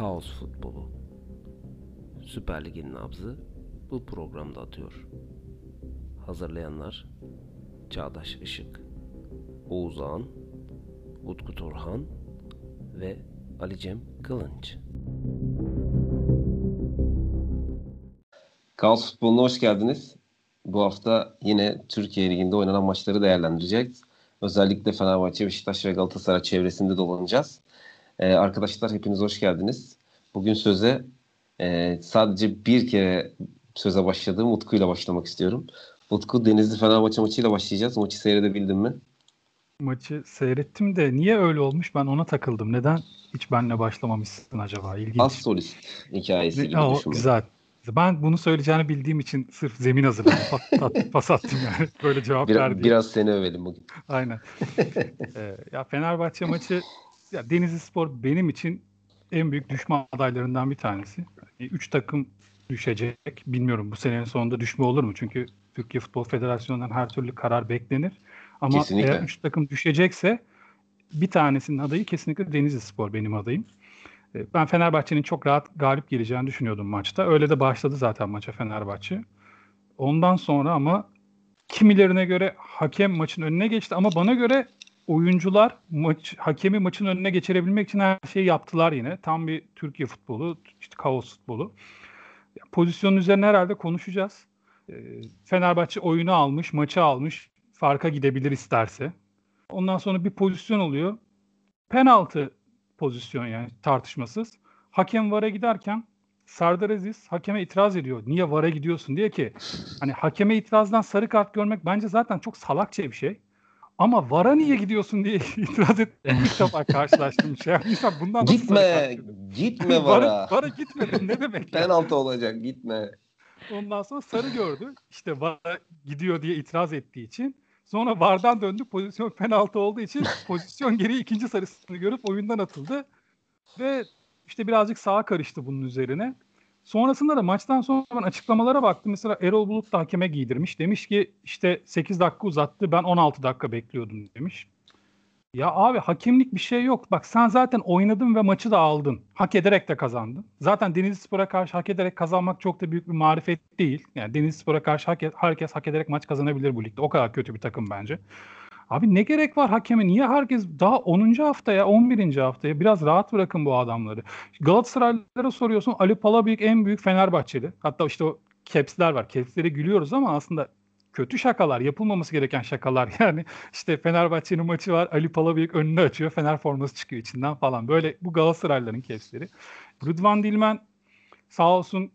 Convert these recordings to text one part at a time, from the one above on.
Kaos futbolu. Süper Lig'in nabzı bu programda atıyor. Hazırlayanlar Çağdaş Işık, Oğuz Ağan, Utku Turhan ve Ali Cem Kılınç. Kaos futboluna hoş geldiniz. Bu hafta yine Türkiye Ligi'nde oynanan maçları değerlendireceğiz. Özellikle Fenerbahçe, Beşiktaş ve Galatasaray çevresinde dolanacağız. Ee, arkadaşlar hepiniz hoş geldiniz. Bugün söze e, sadece bir kere söze başladığım Utku ile başlamak istiyorum. Utku Denizli Fenerbahçe maçıyla başlayacağız. Maçı seyredebildin mi? Maçı seyrettim de niye öyle olmuş ben ona takıldım. Neden hiç benle başlamamışsın acaba? İlginç. Az solist hikayesi gibi o. Güzel. Ben bunu söyleyeceğini bildiğim için sırf zemin hazırladım. Pat, pat, pas attım yani. Böyle cevap Bir, ver diye. biraz seni övelim bugün. Aynen. Ee, ya Fenerbahçe maçı ya Denizli Spor benim için en büyük düşme adaylarından bir tanesi. Yani üç takım düşecek. Bilmiyorum bu senenin sonunda düşme olur mu? Çünkü Türkiye Futbol Federasyonu'ndan her türlü karar beklenir. Ama Kesinlikle. eğer üç takım düşecekse bir tanesinin adayı kesinlikle Denizli Spor benim adayım. Ee, Ben Fenerbahçe'nin çok rahat galip geleceğini düşünüyordum maçta. Öyle de başladı zaten maça Fenerbahçe. Ondan sonra ama kimilerine göre hakem maçın önüne geçti ama bana göre oyuncular maç hakemi maçın önüne geçirebilmek için her şeyi yaptılar yine. Tam bir Türkiye futbolu, işte kaos futbolu. Pozisyonun üzerine herhalde konuşacağız. Ee, Fenerbahçe oyunu almış, maçı almış, farka gidebilir isterse. Ondan sonra bir pozisyon oluyor. Penaltı pozisyon yani tartışmasız. Hakem VAR'a giderken Serdar Aziz hakeme itiraz ediyor. Niye VAR'a gidiyorsun diye ki hani hakeme itirazdan sarı kart görmek bence zaten çok salakça bir şey. Ama VAR'a niye gidiyorsun diye itiraz ettiğim ilk defa karşılaştığım şey. İnsan bundan Gitme, gitme VAR'a, vara. Gitmedim ne demek ya? Penaltı olacak gitme. Ondan sonra sarı gördü. İşte VAR'a gidiyor diye itiraz ettiği için. Sonra VAR'dan döndü. Pozisyon penaltı olduğu için pozisyon geri ikinci sarısını görüp oyundan atıldı. Ve işte birazcık sağa karıştı bunun üzerine. Sonrasında da maçtan sonra ben açıklamalara baktım. Mesela Erol Bulut da hakeme giydirmiş. Demiş ki işte 8 dakika uzattı ben 16 dakika bekliyordum demiş. Ya abi hakemlik bir şey yok. Bak sen zaten oynadın ve maçı da aldın. Hak ederek de kazandın. Zaten Denizli Spor'a karşı hak ederek kazanmak çok da büyük bir marifet değil. Yani Denizli Spor'a karşı hak, herkes hak ederek maç kazanabilir bu ligde. O kadar kötü bir takım bence. Abi ne gerek var hakeme? Niye herkes daha 10. haftaya, 11. haftaya biraz rahat bırakın bu adamları. Galatasaraylılara soruyorsun Ali Palabıyık en büyük Fenerbahçeli. Hatta işte o caps'ler var. Caps'lere gülüyoruz ama aslında kötü şakalar, yapılmaması gereken şakalar. Yani işte Fenerbahçe'nin maçı var. Ali Palabıyık önünü açıyor. Fener forması çıkıyor içinden falan. Böyle bu Galatasaraylıların caps'leri. Rıdvan Dilmen sağ olsun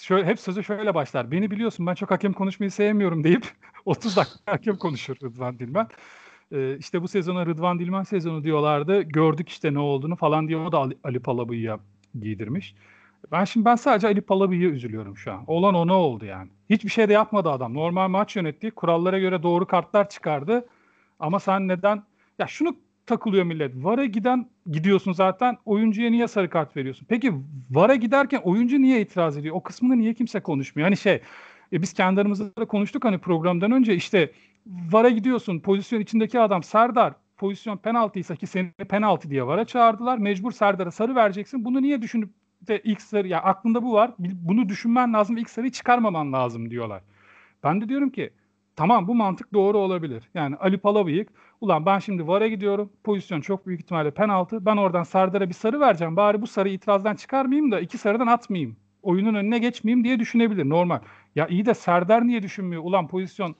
şöyle, hep sözü şöyle başlar. Beni biliyorsun ben çok hakem konuşmayı sevmiyorum deyip 30 dakika hakem konuşur Rıdvan Dilmen. Ee, işte bu sezona Rıdvan Dilmen sezonu diyorlardı. Gördük işte ne olduğunu falan diye o da Ali, Ali Palabıyık'a giydirmiş. Ben şimdi ben sadece Ali Palabıyık'a üzülüyorum şu an. Olan o ne oldu yani? Hiçbir şey de yapmadı adam. Normal maç yönetti. Kurallara göre doğru kartlar çıkardı. Ama sen neden ya şunu takılıyor millet. VAR'a giden gidiyorsun zaten. Oyuncuya niye sarı kart veriyorsun? Peki VAR'a giderken oyuncu niye itiraz ediyor? O kısmını niye kimse konuşmuyor? Hani şey e biz kendi aramızda da konuştuk hani programdan önce işte VAR'a gidiyorsun. Pozisyon içindeki adam Serdar pozisyon penaltıysa ki seni penaltı diye VAR'a çağırdılar. Mecbur Serdar'a sarı vereceksin. Bunu niye düşünüp de ilk sarı ya aklında bu var. Bunu düşünmen lazım. ilk sarıyı çıkarmaman lazım diyorlar. Ben de diyorum ki tamam bu mantık doğru olabilir. Yani Ali Palabıyık ulan ben şimdi VAR'a gidiyorum. Pozisyon çok büyük ihtimalle penaltı. Ben oradan Serdar'a bir sarı vereceğim. Bari bu sarıyı itirazdan çıkarmayayım da iki sarıdan atmayayım. Oyunun önüne geçmeyeyim diye düşünebilir normal. Ya iyi de Serdar niye düşünmüyor? Ulan pozisyon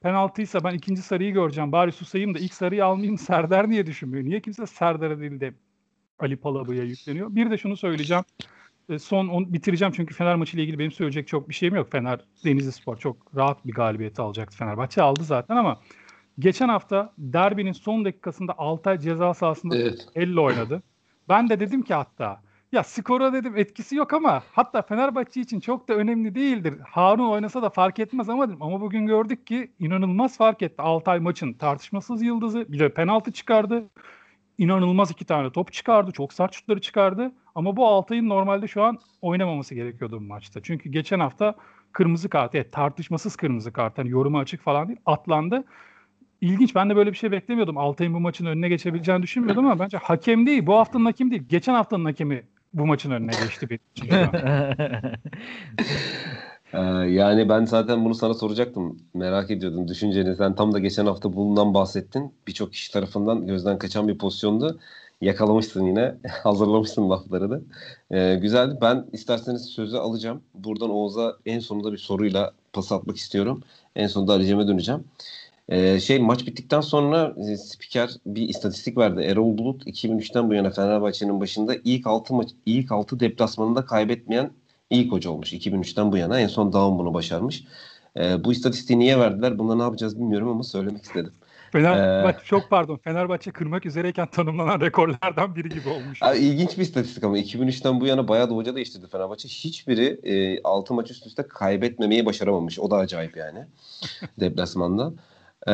penaltıysa ben ikinci sarıyı göreceğim. Bari susayım da ilk sarıyı almayayım. Serdar niye düşünmüyor? Niye kimse Serdar'a değil de Ali Palabıyık'a yükleniyor? Bir de şunu söyleyeceğim. E, Son onu bitireceğim çünkü Fener maçı ile ilgili benim söyleyecek çok bir şeyim yok. Fener Denizli Spor çok rahat bir galibiyeti alacaktı Fenerbahçe. Aldı zaten ama geçen hafta derbinin son dakikasında Altay ceza sahasında Evet. elle oynadı. Ben de dedim ki hatta ya skora dedim etkisi yok ama hatta Fenerbahçe için çok da önemli değildir. Harun oynasa da fark etmez ama dedim. Ama bugün gördük ki inanılmaz fark etti. Altay maçın tartışmasız yıldızı. Bir de penaltı çıkardı. İnanılmaz iki tane top çıkardı. Çok sert şutları çıkardı. Ama bu Altay'ın normalde şu an oynamaması gerekiyordu bu maçta. Çünkü geçen hafta kırmızı kart, evet, tartışmasız kırmızı kart. Hani yoruma açık falan değil. Atlandı. İlginç. Ben de böyle bir şey beklemiyordum. Altay'ın bu maçın önüne geçebileceğini düşünmüyordum ama bence hakem değil. Bu haftanın hakemi değil. Geçen haftanın hakemi bu maçın önüne geçti benim için. Ee, yani ben zaten bunu sana soracaktım. Merak ediyordum düşünceni. Sen tam da geçen hafta bundan bahsettin. Birçok kişi tarafından gözden kaçan bir pozisyondu. Yakalamışsın yine. Hazırlamışsın lafları da. Ee, güzeldi. Ben isterseniz sözü alacağım. Buradan Oğuz'a en sonunda bir soruyla pas atmak istiyorum. En sonunda Ali'ceme döneceğim. Ee, şey maç bittikten sonra e, spiker bir istatistik verdi. Erol Bulut 2003'ten bu yana Fenerbahçe'nin başında ilk 6 maç ilk 6 deplasmanında kaybetmeyen ilk hoca olmuş 2003'ten bu yana. En son Daum bunu başarmış. Ee, bu istatistiği niye verdiler? Bunda ne yapacağız bilmiyorum ama söylemek istedim. Fenerbahçe ee, çok pardon. Fenerbahçe kırmak üzereyken tanımlanan rekorlardan biri gibi olmuş. Abi, ilginç bir istatistik ama 2003'ten bu yana bayağı da hoca değiştirdi Fenerbahçe. Hiçbiri e, 6 maç üst üste kaybetmemeyi başaramamış. O da acayip yani. deplasmanda. Ee,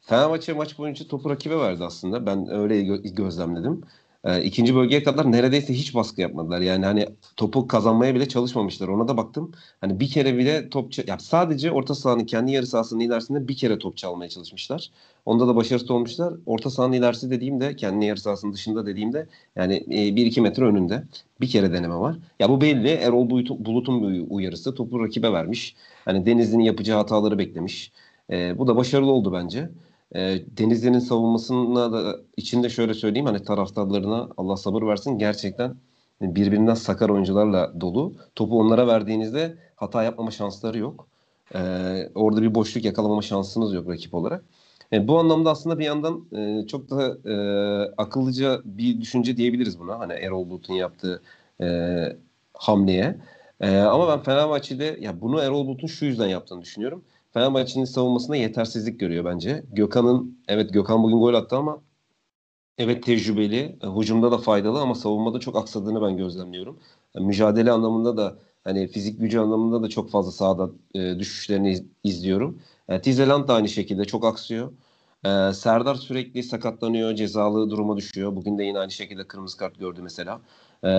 Fenerbahçe maç boyunca topu rakibe verdi aslında. Ben öyle gö- gözlemledim. Ee, ikinci bölgeye kadar neredeyse hiç baskı yapmadılar. Yani hani topu kazanmaya bile çalışmamışlar. Ona da baktım. Hani bir kere bile top ya sadece orta sahanın kendi yarı sahasının ilerisinde bir kere top çalmaya çalışmışlar. Onda da başarısız olmuşlar. Orta sahanın ilerisi dediğimde kendi yarı sahasının dışında dediğimde yani e, 1-2 metre önünde bir kere deneme var. Ya bu belli. Erol Bulut'un bir uyarısı. Topu rakibe vermiş. Hani Denizli'nin yapacağı hataları beklemiş. E, bu da başarılı oldu bence. E, Denizli'nin savunmasına da içinde şöyle söyleyeyim hani taraftarlarına Allah sabır versin gerçekten birbirinden sakar oyuncularla dolu. Topu onlara verdiğinizde hata yapmama şansları yok. E, orada bir boşluk yakalamama şansınız yok rakip olarak. E, bu anlamda aslında bir yandan e, çok da e, akıllıca bir düşünce diyebiliriz buna. Hani Erol Bulut'un yaptığı e, hamleye. E, ama ben Fenerbahçe'de ya bunu Erol Bulut'un şu yüzden yaptığını düşünüyorum. Fenerbahçe'nin savunmasında yetersizlik görüyor bence. Gökhan'ın evet Gökhan bugün gol attı ama evet tecrübeli, e, hücumda da faydalı ama savunmada çok aksadığını ben gözlemliyorum. Yani mücadele anlamında da hani fizik gücü anlamında da çok fazla sahada e, düşüşlerini iz, izliyorum. E, Tizeland da aynı şekilde çok aksıyor. E, Serdar sürekli sakatlanıyor, cezalı duruma düşüyor. Bugün de yine aynı şekilde kırmızı kart gördü mesela. E,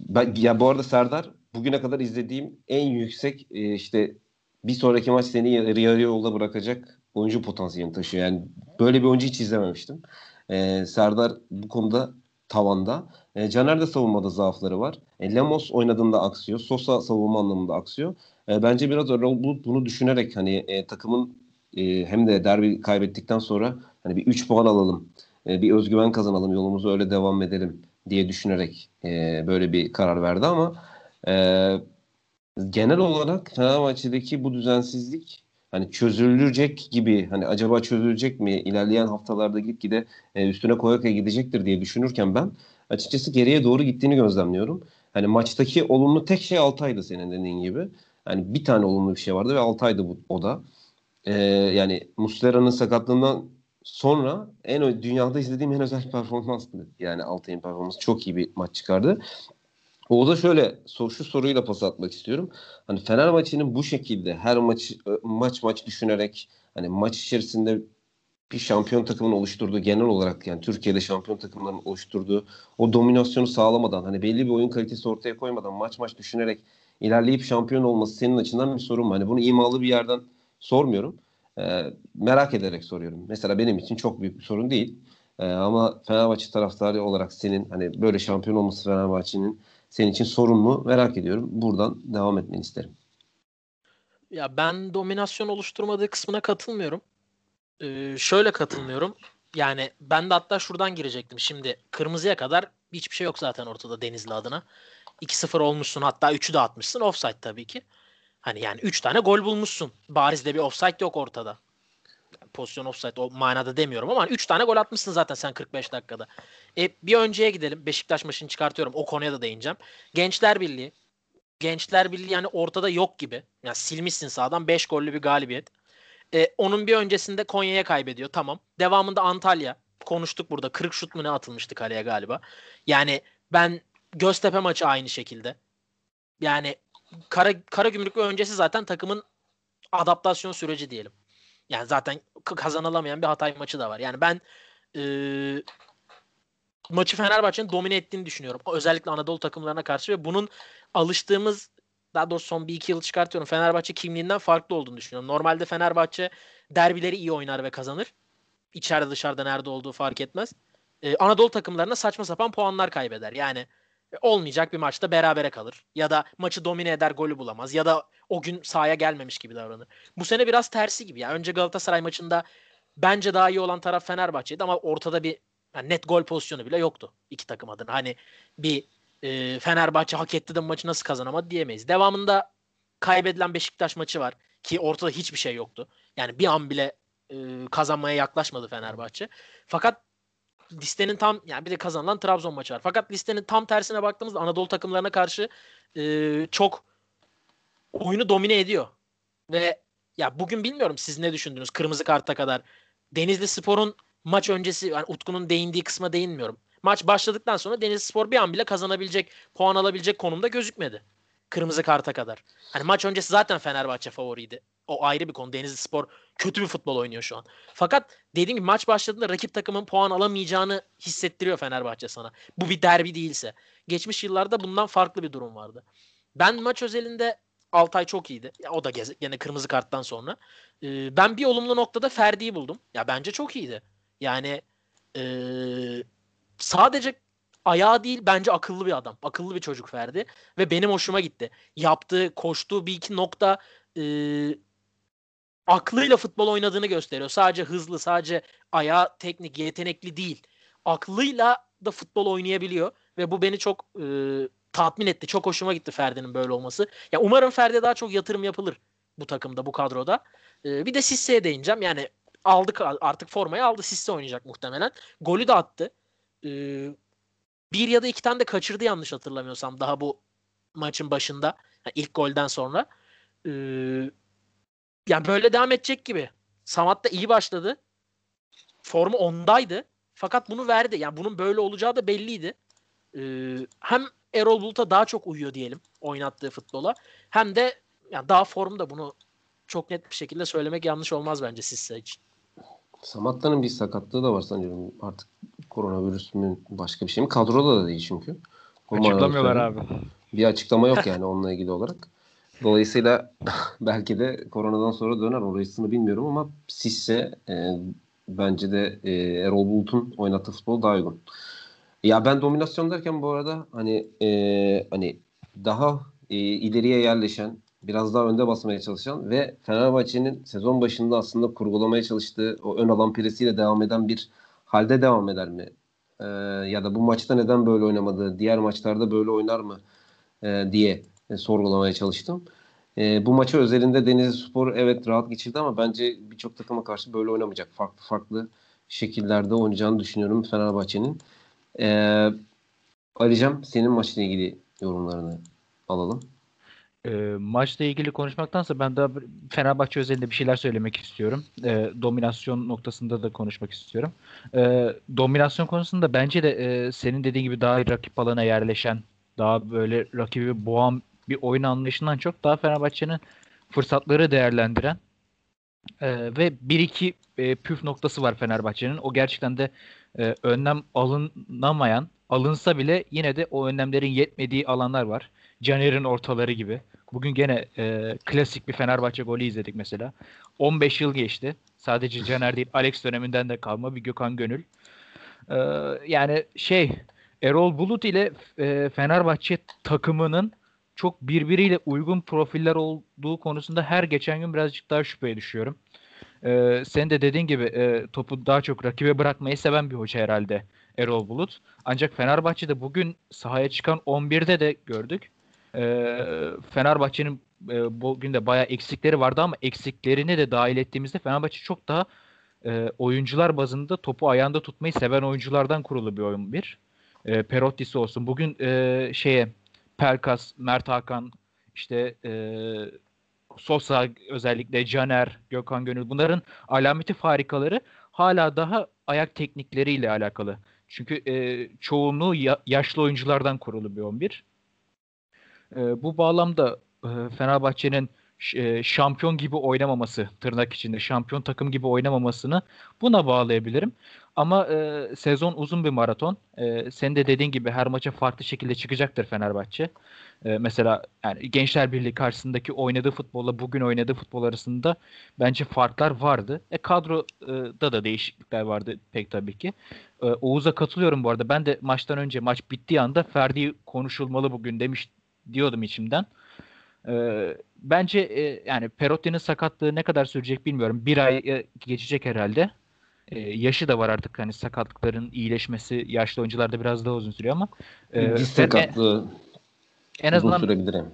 ben ya bu arada Serdar bugüne kadar izlediğim en yüksek e, işte bir sonraki maç seni yarı yolda bırakacak oyuncu potansiyelini taşıyor. Yani böyle bir oyuncu hiç izlememiştim. Ee, Serdar bu konuda tavanda. E, Caner de savunmada zaafları var. E, Lemos oynadığında aksıyor. Sosa savunma anlamında aksıyor. E, bence biraz Erol Bulut bunu düşünerek hani e, takımın e, hem de derbi kaybettikten sonra hani bir 3 puan alalım. E, bir özgüven kazanalım. Yolumuzu öyle devam edelim diye düşünerek e, böyle bir karar verdi ama e, genel olarak Fenerbahçe'deki bu düzensizlik hani çözülecek gibi hani acaba çözülecek mi ilerleyen haftalarda gitgide e, üstüne koya koya gidecektir diye düşünürken ben açıkçası geriye doğru gittiğini gözlemliyorum. Hani maçtaki olumlu tek şey Altay'dı senin dediğin gibi. Hani bir tane olumlu bir şey vardı ve Altay'dı bu, o da. Ee, yani Muslera'nın sakatlığından sonra en dünyada izlediğim en özel performanstı. Yani Altay'ın performansı çok iyi bir maç çıkardı. Oğuz'a şöyle şu soruyla pas atmak istiyorum. Hani Fenerbahçe'nin bu şekilde her maç maç maç düşünerek hani maç içerisinde bir şampiyon takımını oluşturduğu genel olarak yani Türkiye'de şampiyon takımlarının oluşturduğu o dominasyonu sağlamadan hani belli bir oyun kalitesi ortaya koymadan maç maç düşünerek ilerleyip şampiyon olması senin açından bir sorun mu? Hani bunu imalı bir yerden sormuyorum. Ee, merak ederek soruyorum. Mesela benim için çok büyük bir sorun değil. Ee, ama Fenerbahçe taraftarı olarak senin hani böyle şampiyon olması Fenerbahçe'nin senin için sorun mu merak ediyorum. Buradan devam etmeni isterim. Ya ben dominasyon oluşturmadığı kısmına katılmıyorum. Ee, şöyle katılmıyorum. Yani ben de hatta şuradan girecektim. Şimdi kırmızıya kadar hiçbir şey yok zaten ortada Denizli adına. 2-0 olmuşsun hatta 3'ü de atmışsın. Offside tabii ki. Hani yani 3 tane gol bulmuşsun. Bariz de bir offside yok ortada. Pozisyon offside o manada demiyorum ama 3 tane gol atmışsın zaten sen 45 dakikada. E, bir önceye gidelim. Beşiktaş maçını çıkartıyorum. O konuya da değineceğim. Gençler Birliği. Gençler Birliği yani ortada yok gibi. Yani silmişsin sağdan 5 gollü bir galibiyet. E, onun bir öncesinde Konya'ya kaybediyor. Tamam. Devamında Antalya. Konuştuk burada. Kırık şut mu ne atılmıştı kaleye galiba. Yani ben Göztepe maçı aynı şekilde. Yani Kara, Kara Gümrük ve öncesi zaten takımın adaptasyon süreci diyelim. Yani zaten kazanılamayan bir Hatay maçı da var. Yani ben e, maçı Fenerbahçe'nin domine ettiğini düşünüyorum. Özellikle Anadolu takımlarına karşı ve bunun alıştığımız daha doğrusu son bir iki yıl çıkartıyorum. Fenerbahçe kimliğinden farklı olduğunu düşünüyorum. Normalde Fenerbahçe derbileri iyi oynar ve kazanır. İçeride dışarıda nerede olduğu fark etmez. Ee, Anadolu takımlarına saçma sapan puanlar kaybeder. Yani olmayacak bir maçta berabere kalır. Ya da maçı domine eder golü bulamaz. Ya da o gün sahaya gelmemiş gibi davranır. Bu sene biraz tersi gibi. Yani önce Galatasaray maçında bence daha iyi olan taraf Fenerbahçe'ydi ama ortada bir yani net gol pozisyonu bile yoktu iki takım adına. Hani bir e, Fenerbahçe hak etti de maçı nasıl kazanamadı diyemeyiz. Devamında kaybedilen Beşiktaş maçı var ki ortada hiçbir şey yoktu. Yani bir an bile e, kazanmaya yaklaşmadı Fenerbahçe. Fakat listenin tam yani bir de kazanılan Trabzon maçı var. Fakat listenin tam tersine baktığımızda Anadolu takımlarına karşı e, çok oyunu domine ediyor. Ve ya bugün bilmiyorum siz ne düşündünüz kırmızı karta kadar. Denizli Spor'un maç öncesi yani Utku'nun değindiği kısma değinmiyorum. Maç başladıktan sonra Denizli Spor bir an bile kazanabilecek, puan alabilecek konumda gözükmedi. Kırmızı karta kadar. Hani maç öncesi zaten Fenerbahçe favoriydi. O ayrı bir konu. Denizli Spor kötü bir futbol oynuyor şu an. Fakat dediğim gibi maç başladığında rakip takımın puan alamayacağını hissettiriyor Fenerbahçe sana. Bu bir derbi değilse. Geçmiş yıllarda bundan farklı bir durum vardı. Ben maç özelinde Altay çok iyiydi. Ya o da gene kırmızı karttan sonra. Ee, ben bir olumlu noktada Ferdi'yi buldum. Ya bence çok iyiydi. Yani ee, sadece ayağı değil bence akıllı bir adam. Akıllı bir çocuk Ferdi. Ve benim hoşuma gitti. Yaptığı, koştuğu bir iki nokta e, aklıyla futbol oynadığını gösteriyor. Sadece hızlı, sadece ayağı teknik, yetenekli değil. Aklıyla da futbol oynayabiliyor. Ve bu beni çok e, tatmin etti. Çok hoşuma gitti Ferdi'nin böyle olması. Ya umarım Ferdi'ye daha çok yatırım yapılır bu takımda, bu kadroda. E, bir de Sisse'ye değineceğim. Yani aldık artık formayı aldı. Sisse oynayacak muhtemelen. Golü de attı. E, bir ya da iki tane de kaçırdı yanlış hatırlamıyorsam daha bu maçın başında. Yani ilk golden sonra. Ee, yani böyle devam edecek gibi. Samat da iyi başladı. Formu ondaydı. Fakat bunu verdi. Yani bunun böyle olacağı da belliydi. Ee, hem Erol Bulut'a daha çok uyuyor diyelim oynattığı futbola. Hem de yani daha formda bunu çok net bir şekilde söylemek yanlış olmaz bence Sisse için. Samatta'nın bir sakatlığı da var sanıyorum. Artık koronavirüs mü başka bir şey mi? Kadroda da değil çünkü. Açıklamıyorlar abi. Bir açıklama yok yani onunla ilgili olarak. Dolayısıyla belki de koronadan sonra döner orasını bilmiyorum ama Sisse e, bence de e, Erol Bulut'un oynattığı futbol daha uygun. Ya ben dominasyon derken bu arada hani e, hani daha e, ileriye yerleşen biraz daha önde basmaya çalışan ve Fenerbahçe'nin sezon başında aslında kurgulamaya çalıştığı o ön alan presiyle devam eden bir halde devam eder mi? Ee, ya da bu maçta neden böyle oynamadı? Diğer maçlarda böyle oynar mı? Ee, diye e, sorgulamaya çalıştım. E, bu maçı özelinde Denizli Spor evet rahat geçirdi ama bence birçok takıma karşı böyle oynamayacak. Farklı farklı şekillerde oynayacağını düşünüyorum Fenerbahçe'nin. E, Alican senin maçla ilgili yorumlarını alalım e, maçla ilgili konuşmaktansa ben daha Fenerbahçe özelinde bir şeyler söylemek istiyorum. E, dominasyon noktasında da konuşmak istiyorum. E, dominasyon konusunda bence de e, senin dediğin gibi daha rakip alana yerleşen, daha böyle rakibi boğan bir oyun anlayışından çok daha Fenerbahçe'nin fırsatları değerlendiren e, ve bir iki e, püf noktası var Fenerbahçe'nin. O gerçekten de e, önlem alınamayan, alınsa bile yine de o önlemlerin yetmediği alanlar var. Caner'in ortaları gibi. Bugün gene e, klasik bir Fenerbahçe golü izledik mesela. 15 yıl geçti. Sadece Caner değil Alex döneminden de kalma bir Gökhan Gönül. E, yani şey Erol Bulut ile e, Fenerbahçe takımının çok birbiriyle uygun profiller olduğu konusunda her geçen gün birazcık daha şüpheye düşüyorum. Ee, sen de dediğin gibi e, topu daha çok rakibe bırakmayı seven bir hoca herhalde Erol Bulut. Ancak Fenerbahçe'de bugün sahaya çıkan 11'de de gördük. E, Fenerbahçe'nin e, bugün de bayağı eksikleri vardı ama eksiklerini de dahil ettiğimizde Fenerbahçe çok daha e, oyuncular bazında topu ayağında tutmayı seven oyunculardan kurulu bir oyun bir. E, Perotti'si olsun. Bugün e, şeye Pelkas, Mert Hakan, işte e, Sosa özellikle Caner, Gökhan Gönül bunların alameti farikaları hala daha ayak teknikleriyle alakalı. Çünkü e, çoğunluğu ya, yaşlı oyunculardan kurulu bir 11. E, bu bağlamda e, Fenerbahçe'nin şampiyon gibi oynamaması tırnak içinde şampiyon takım gibi oynamamasını buna bağlayabilirim. Ama e, sezon uzun bir maraton. E, senin de dediğin gibi her maça farklı şekilde çıkacaktır Fenerbahçe. E, mesela yani Gençler Birliği karşısındaki oynadığı futbolla bugün oynadığı futbol arasında bence farklar vardı. E kadroda da değişiklikler vardı pek tabii ki. E, Oğuz'a katılıyorum bu arada. Ben de maçtan önce maç bittiği anda Ferdi konuşulmalı bugün demiş diyordum içimden. E, bence e, yani Perotti'nin sakatlığı ne kadar sürecek bilmiyorum. Bir ay e, geçecek herhalde. E, yaşı da var artık hani sakatlıkların iyileşmesi yaşlı oyuncularda biraz daha uzun sürüyor ama e, diz sakatlığı en azından sürebilir yani.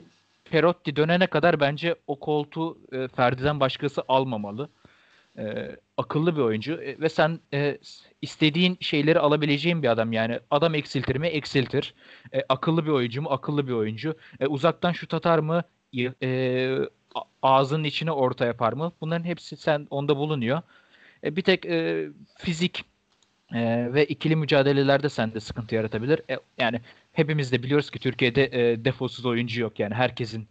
Perotti dönene kadar bence o koltuğu e, Ferdi'den başkası almamalı. E, akıllı bir oyuncu e, ve sen e, istediğin şeyleri alabileceğin bir adam yani adam eksiltir mi eksiltir e, akıllı bir oyuncu mu akıllı bir oyuncu e, uzaktan şut atar mı e, ağzının içine orta yapar mı bunların hepsi sen onda bulunuyor e, bir tek e, fizik e, ve ikili mücadelelerde sende sıkıntı yaratabilir. E, yani hepimiz de biliyoruz ki Türkiye'de e, defosuz oyuncu yok. Yani herkesin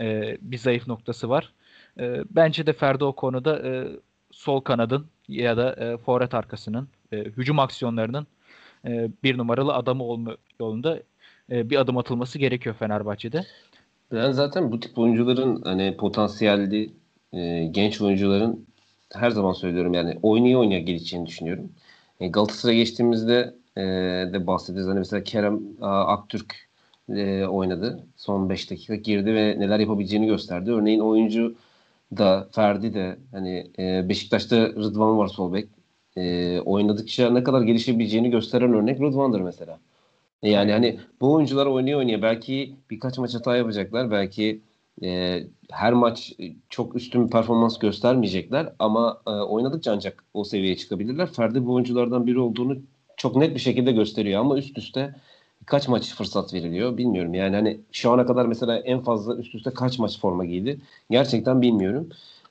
e, bir zayıf noktası var. E, bence de Ferdi o konuda e, sol kanadın ya da e, forvet arkasının e, hücum aksiyonlarının e, bir numaralı adamı olma yolunda e, bir adım atılması gerekiyor Fenerbahçe'de. Ben zaten bu tip oyuncuların hani potansiyelli e, genç oyuncuların her zaman söylüyorum yani oynaya oynaya geleceğini düşünüyorum. E, Galatasaray'a geçtiğimizde e, de bahsederiz. Hani mesela Kerem a, Aktürk e, oynadı. Son 5 dakika girdi ve neler yapabileceğini gösterdi. Örneğin oyuncu da Ferdi de hani e, Beşiktaş'ta Rıdvan var sol bek. E, oynadıkça ne kadar gelişebileceğini gösteren örnek Rıdvan'dır mesela. E, yani hani bu oyuncular oynuyor oynuyor. Belki birkaç maç hata yapacaklar. Belki e, her maç çok üstün bir performans göstermeyecekler ama e, oynadıkça ancak o seviyeye çıkabilirler. Ferdi bu oyunculardan biri olduğunu çok net bir şekilde gösteriyor ama üst üste kaç maç fırsat veriliyor bilmiyorum. Yani hani şu ana kadar mesela en fazla üst üste kaç maç forma giydi gerçekten bilmiyorum.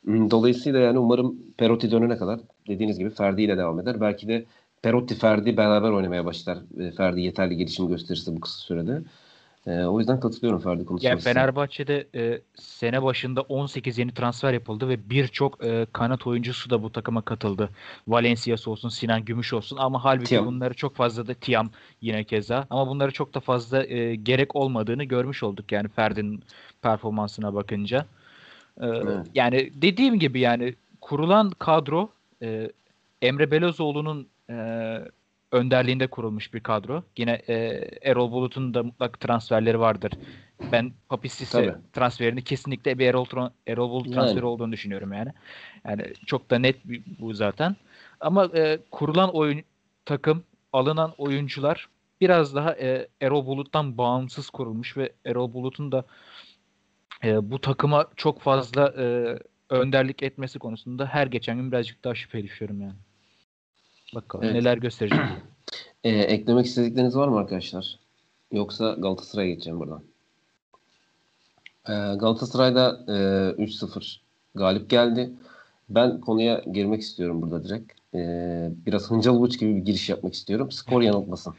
Dolayısıyla yani umarım Perotti dönene kadar dediğiniz gibi Ferdi ile devam eder. Belki de Perotti Ferdi beraber oynamaya başlar. E, Ferdi yeterli gelişim gösterirse bu kısa sürede. E, o yüzden katılıyorum Ferdi konusunda. Ya Fenerbahçe'de e, sene başında 18 yeni transfer yapıldı ve birçok e, kanat oyuncusu da bu takıma katıldı. Valencia'sı olsun, Sinan Gümüş olsun ama halbuki Tiam. bunları çok fazla da Tiam yine keza ama bunları çok da fazla e, gerek olmadığını görmüş olduk yani Ferdi'nin performansına bakınca. E, evet. Yani dediğim gibi yani kurulan kadro e, Emre Belözoğlu'nun e, önderliğinde kurulmuş bir kadro. Yine e, Erol Bulut'un da mutlak transferleri vardır. Ben Papisis'e transferini kesinlikle bir Erol, Erol Bulut transferi yani. olduğunu düşünüyorum yani. Yani çok da net bu zaten. Ama e, kurulan oyun takım, alınan oyuncular biraz daha e, Erol Bulut'tan bağımsız kurulmuş ve Erol Bulut'un da e, bu takıma çok fazla e, önderlik etmesi konusunda her geçen gün birazcık daha şüphe düşüyorum yani. Bakalım evet. neler gösterecek. Ee, eklemek istedikleriniz var mı arkadaşlar? Yoksa Galatasaray'a geçeceğim buradan. Ee, Galatasaray'da e, 3-0 galip geldi. Ben konuya girmek istiyorum burada direkt. Ee, biraz hıncal uç gibi bir giriş yapmak istiyorum. Skor yanıltmasın.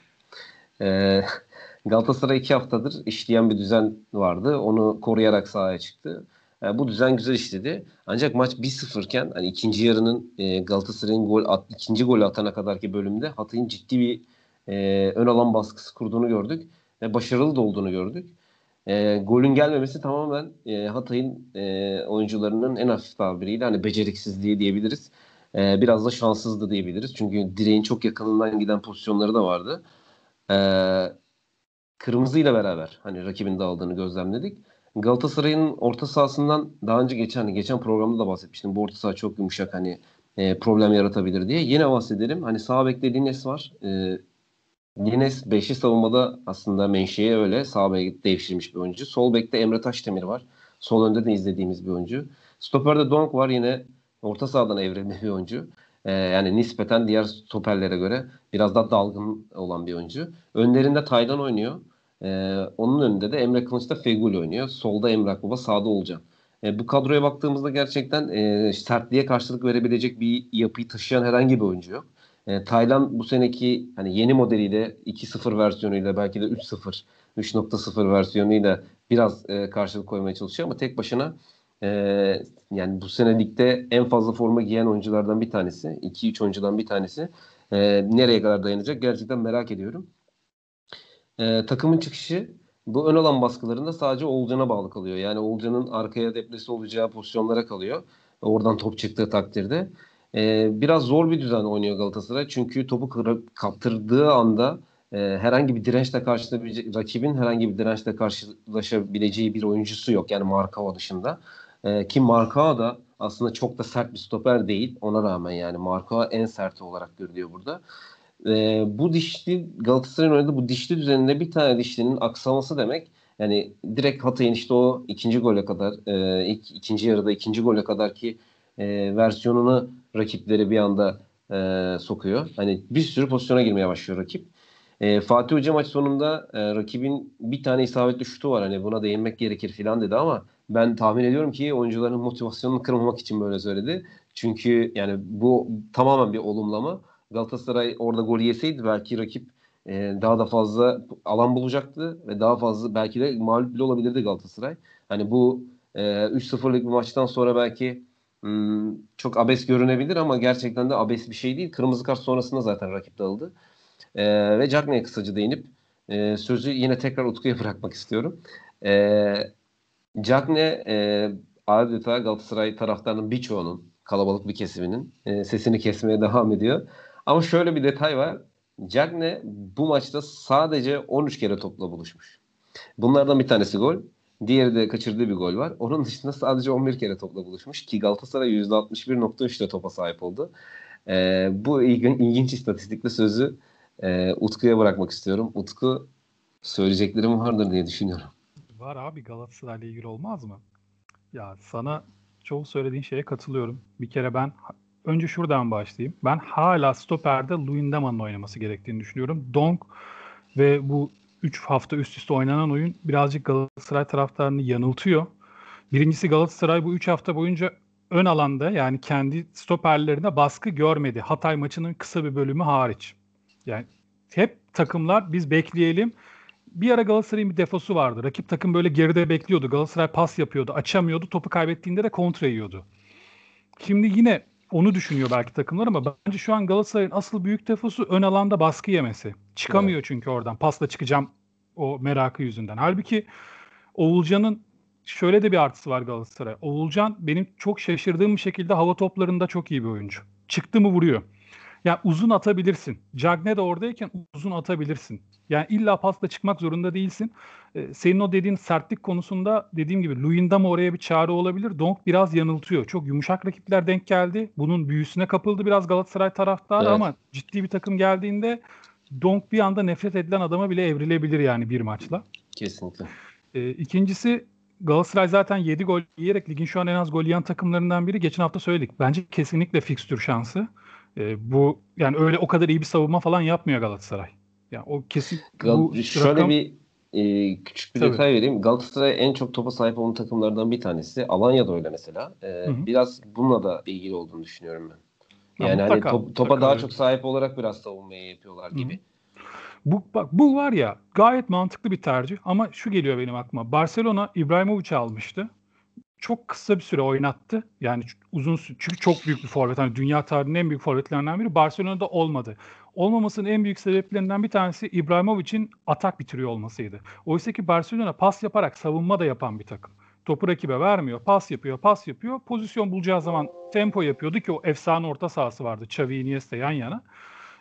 Ee, Galatasaray iki haftadır işleyen bir düzen vardı. Onu koruyarak sahaya çıktı. Yani bu düzen güzel işledi. Ancak maç 1-0 iken hani ikinci yarının e, Galatasaray'ın gol at, ikinci golü atana kadarki bölümde Hatay'ın ciddi bir e, ön alan baskısı kurduğunu gördük ve başarılı da olduğunu gördük. E, golün gelmemesi tamamen e, Hatay'ın e, oyuncularının en hafif tabiriyle hani beceriksizliği diyebiliriz. E, biraz da şanssızdı diyebiliriz. Çünkü direğin çok yakınından giden pozisyonları da vardı. E, kırmızıyla beraber hani rakibin dağıldığını gözlemledik. Galatasaray'ın orta sahasından daha önce geçen hani geçen programda da bahsetmiştim. Bu orta saha çok yumuşak hani e, problem yaratabilir diye. Yine bahsedelim. Hani sağ bekte Lines var. E, Lines beşli savunmada aslında menşeye öyle. Sağ bek devşirmiş bir oyuncu. Sol bekte Emre Taşdemir var. Sol önde de izlediğimiz bir oyuncu. Stoperde Donk var yine orta sahadan evrilme bir oyuncu. Ee, yani nispeten diğer stoperlere göre biraz daha dalgın olan bir oyuncu. Önlerinde Taylan oynuyor. Ee, onun önünde de Emre Kılıç'ta Fegül oynuyor. Solda Emrah Baba, sağda Olcan. E, bu kadroya baktığımızda gerçekten e, sertliğe karşılık verebilecek bir yapıyı taşıyan herhangi bir oyuncu yok. E, Taylan bu seneki hani yeni modeliyle 2.0 versiyonuyla belki de 3.0 3.0 versiyonuyla biraz e, karşılık koymaya çalışıyor ama tek başına e, yani bu sene ligde en fazla forma giyen oyunculardan bir tanesi. 2-3 oyuncudan bir tanesi. E, nereye kadar dayanacak gerçekten merak ediyorum. E, takımın çıkışı bu ön alan baskılarında sadece Olcan'a bağlı kalıyor. Yani Olcan'ın arkaya deplesi olacağı pozisyonlara kalıyor. Oradan top çıktığı takdirde. Ee, biraz zor bir düzen oynuyor Galatasaray. Çünkü topu kaptırdığı anda e, herhangi bir dirençle karşılaşabilecek rakibin herhangi bir dirençle karşılaşabileceği bir oyuncusu yok. Yani Markava dışında. E, ki Markava da aslında çok da sert bir stoper değil. Ona rağmen yani Markava en sert olarak görülüyor burada. E, bu dişli Galatasaray'ın oynadığı bu dişli düzeninde bir tane dişlinin aksaması demek yani direkt Hatay'ın işte o ikinci gole kadar e, ilk, ikinci yarıda ikinci gole kadar ki e, versiyonunu rakipleri bir anda e, sokuyor. Hani bir sürü pozisyona girmeye başlıyor rakip. E, Fatih Hoca maç sonunda e, rakibin bir tane isabetli şutu var. Hani buna değinmek gerekir filan dedi ama ben tahmin ediyorum ki oyuncuların motivasyonunu kırmamak için böyle söyledi. Çünkü yani bu tamamen bir olumlama. Galatasaray orada gol yeseydi belki rakip e, daha da fazla alan bulacaktı ve daha fazla belki de mağlup bile olabilirdi Galatasaray. Hani bu e, 3-0'lık bir maçtan sonra belki hmm, çok abes görünebilir ama gerçekten de abes bir şey değil. Kırmızı kart sonrasında zaten rakip dağıldı. E, ve Cagney'e kısaca değinip e, sözü yine tekrar Utku'ya bırakmak istiyorum. E, Cagney e, adeta Galatasaray taraftarının birçoğunun kalabalık bir kesiminin e, sesini kesmeye devam ediyor. Ama şöyle bir detay var. Cagne bu maçta sadece 13 kere topla buluşmuş. Bunlardan bir tanesi gol. Diğeri de kaçırdığı bir gol var. Onun dışında sadece 11 kere topla buluşmuş ki Galatasaray %61.3'te topa sahip oldu. Ee, bu ilginç istatistikle sözü e, Utku'ya bırakmak istiyorum. Utku söyleyeceklerim vardır diye düşünüyorum. Var abi Galatasaray'la ilgili olmaz mı? Ya sana çoğu söylediğin şeye katılıyorum. Bir kere ben önce şuradan başlayayım. Ben hala stoperde Luyendama'nın oynaması gerektiğini düşünüyorum. Donk ve bu 3 hafta üst üste oynanan oyun birazcık Galatasaray taraftarını yanıltıyor. Birincisi Galatasaray bu 3 hafta boyunca ön alanda yani kendi stoperlerine baskı görmedi. Hatay maçının kısa bir bölümü hariç. Yani hep takımlar biz bekleyelim. Bir ara Galatasaray'ın bir defosu vardı. Rakip takım böyle geride bekliyordu. Galatasaray pas yapıyordu, açamıyordu. Topu kaybettiğinde de kontra yiyordu. Şimdi yine onu düşünüyor belki takımlar ama bence şu an Galatasaray'ın asıl büyük defosu ön alanda baskı yemesi. Çıkamıyor evet. çünkü oradan. Pasla çıkacağım o merakı yüzünden. Halbuki Oğulcan'ın şöyle de bir artısı var Galatasaray. Oğulcan benim çok şaşırdığım bir şekilde hava toplarında çok iyi bir oyuncu. Çıktı mı vuruyor. Yani uzun atabilirsin. Cagne de oradayken uzun atabilirsin. Yani illa pasla çıkmak zorunda değilsin. Ee, senin o dediğin sertlik konusunda dediğim gibi Luyendam oraya bir çare olabilir. Donk biraz yanıltıyor. Çok yumuşak rakipler denk geldi. Bunun büyüsüne kapıldı biraz Galatasaray taraftarı evet. ama ciddi bir takım geldiğinde Donk bir anda nefret edilen adama bile evrilebilir yani bir maçla. Kesinlikle. Ee, ikincisi Galatasaray zaten 7 gol yiyerek ligin şu an en az gol yiyen takımlarından biri. Geçen hafta söyledik. Bence kesinlikle fikstür şansı. E, bu yani öyle o kadar iyi bir savunma falan yapmıyor Galatasaray. Yani o kesin Gal- bu şöyle rakam... bir e, küçük bir Tabii. detay vereyim. Galatasaray en çok topa sahip olan takımlardan bir tanesi. Alanya'da öyle mesela. E, biraz bununla da ilgili olduğunu düşünüyorum ben. Yani ya, hani top, topa daha çok sahip olarak biraz savunmayı yapıyorlar gibi. Hı-hı. Bu bak bu var ya gayet mantıklı bir tercih ama şu geliyor benim aklıma. Barcelona İbrahimovic'i almıştı çok kısa bir süre oynattı. Yani uzun çünkü çok büyük bir forvet. Hani dünya tarihinin en büyük forvetlerinden biri Barcelona'da olmadı. Olmamasının en büyük sebeplerinden bir tanesi İbrahimovic'in atak bitiriyor olmasıydı. Oysa ki Barcelona pas yaparak savunma da yapan bir takım. Topu rakibe vermiyor. Pas yapıyor, pas yapıyor. Pozisyon bulacağı zaman tempo yapıyordu ki o efsane orta sahası vardı. Xavi Iniesta yan yana.